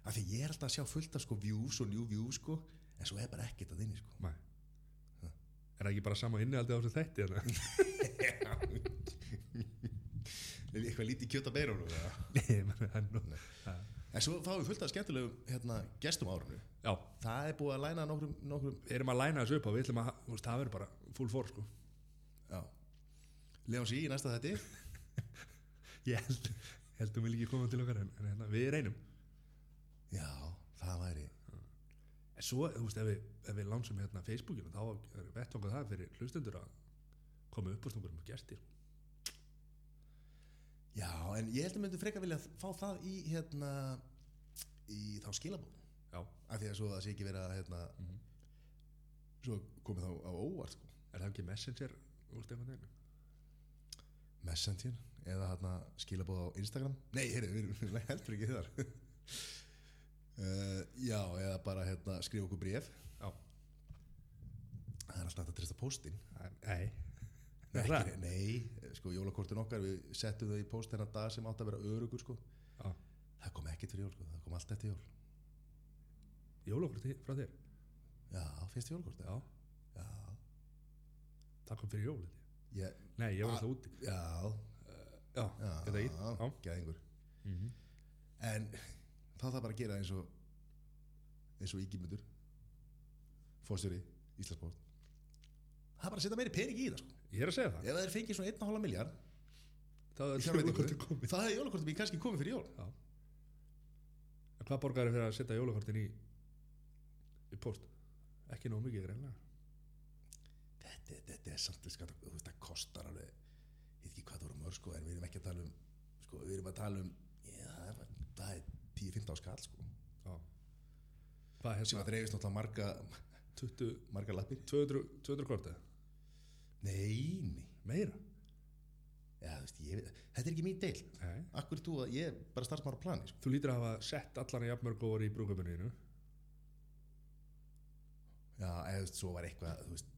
af því ég er alltaf að sjá fullt af sko views og new views sko en svo er bara ekkert að inni sko Nei. Er það ekki bara sama inni aldrei á þessu þætti? Hérna? eitthvað lítið kjöt að beira? Nei, en svo fáum við fullt af skemmtilegum hérna, gestum árunu Já. það er búið að læna nokkrum, nokkrum Við erum að læna þessu upp og við ætlum að, það verður bara full for, sko. já Leon sí í næsta þetti Ég held, ég held um við líki koma til okkar en, en hérna, við reynum. já, það væri Svo, þú veist, ef við, ef við lansum hérna Facebookinu, þá er vettvangað það fyrir hlustendur að koma upp á snúkur um gestir. Já, en ég held að myndi frekar vilja fá það í hérna í þá skilabóð Já. af því að svo það sé ekki verið að hérna, Mhm. svo komið þá á óvart sko. Er það ekki Messenger úr Stefán Tegnu? Messenger eða hérna skilabóð á Instagram Nei, heyrðu, við erum heldur ekki þar uh, Já, eða bara hérna skrifa okkur bréf Já. Það er alltaf hægt að trista póstinn Nei. Nei, Er ekki, nei, sko jólakortin okkar við settum þau í póst þennan dag sem átt að vera örugur sko. Já. það kom ekkert fyrir jól sko. það kom allt eftir jól Jólokort frá þér? já, fyrst jólakort Já. já, Það kom fyrir jólið. ég, Nei, ég var Ah. alltaf úti. já, Já, já, þetta í. Já. gæðingur Mm -hmm. en þá þarf bara að gera eins og eins og ígjumundur fórstjóri Íslandsbóð það er bara að setja meiri pening í það sko. Ég er að segja það. ef það er fengið svona 1,5 miljard Það í er komið. það hefði jólakortin mín kannski komið fyrir jól Já. En hvað borgar er fyrir að setja jólakortin í í post? Ekki nóg mikið, greinlega. þetta, þetta er samt sko, það kostar alveg ég veit ekki hvað það voru mörg sko, en við erum ekki að tala um sko, við erum að tala um já, það er, það er 10-15 skall sko, Já. Hvað er sem hérna? að dreifist náttúrulega marga 20, marga lappir 200, 200 kortið? nei, nei, Meira? já, veist, ég, þetta er ekki mín deil Nei. akkur þú að ég er bara starfsmár á plani sko. Þú lítur að hafa sett allan í jafnmörg og voru í brúköpuninu. já, eða svo var eitthvað þú veist,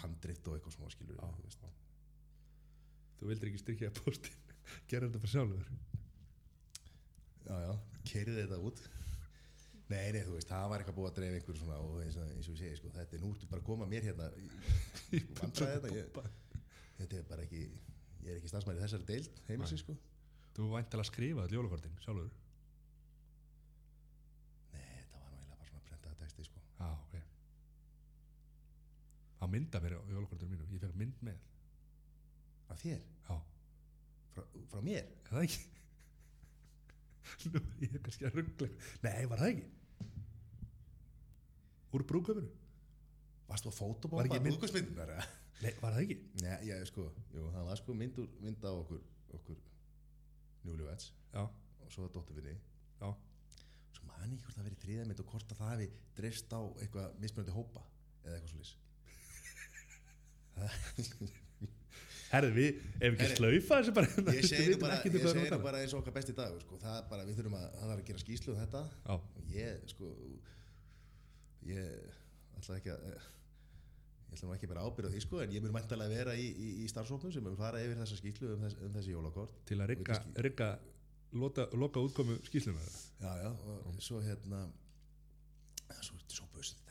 handrift og eitthvað svona skilur Já, þú. Þú vildir ekki styrkja postin. Gerðu þetta bara sjálfur. Já, já, keirið þetta út nei, nei, þú veist, það var eitthvað búið að dreifa einhver svona og eins og, eins og ég segi, sko, þetta er nú ertu bara koma mér hérna í vandræði þetta ég, þetta er bara ekki ég er ekki stafsmæri þessari deild heimilsi sko Þú vænt til að skrifa all jólakortin sjálfur. nei, þetta var eiginlega bara svona prentaða texti sko Já, ok. Það mynda mér á jólakortinu mínu. Ég fekk mynd með. af þér, Já. frá, frá mér það ekki? Nú, ég er kannski að ruggla. Nei, var það ekki? Úr brúköpuninu? varst þú að Var fótobomba ekki mynd- brúðkaupsmyndunar eða? Nei, var það ekki? nei, já, sko, jú, það var sko mynd, úr, mynd á okkur okkur Já, og svo að dótturfinni já. svo man ég ekki hvort það verið þriðamynd og hvort að það hafi dreifst á eitthvað mismunandi hópa eða eitthvað svo Herðu, við, ef ekki slaufa þessu bara hérna, ég við segi nú bara, ekkert um að tala. bara eins og okkar besti dag sko. það er bara, við þurfum að, að gera skýslu um þetta Já, og ég sko ég ætla ekki að ég ætla ekki að bera ábyrða því sko en ég mun mæntalega vera í, í, í starfsóknum sem mun fara yfir þessa skýslu um, þess, um þessi jólakort til að lota, loka útkomu skýslunar. já já og svo hérna svo, svo Já,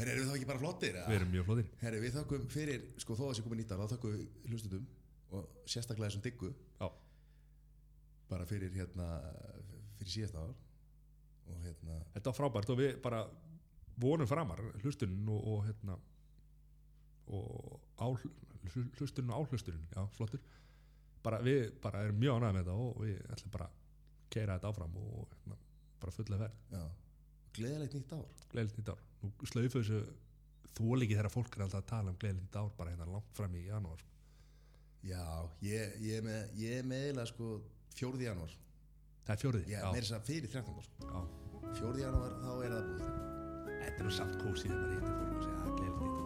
herri erum við þá ekki bara flottir við erum mjög flóðir. herri við þökkum fyrir sko þó að þessi komið nýttar þá þökkum við hlustundum og sérstaklega þessum diggu. Já, bara fyrir hérna fyrir síðasta ár og hérna þetta var frábært og við bara vonum framar hlustunin og, og hérna og á, hlustunin og áhlustunin já, flottur. Bara við bara erum mjög ánægð með þetta og við ætlum bara að keira þetta áfram og hérna, bara fulla verð já. Gleðilegt nýtt ár. Gleðilegt nýtt ár nú slaufu þessu þóliki þegar fólk er alltaf að tala um nýtt ár bara hérna langt fram í janúar sko. já ég, ég er með ég er með eiginlega sko fjórði janúar það er fjórið ég er meira þess að fyrir 13. sko. já. fjórði janúar þá er það búið þetta er nú samt kósið þegar maður hittir fólk og segja að gleðilegt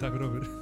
takk fyrir okkur.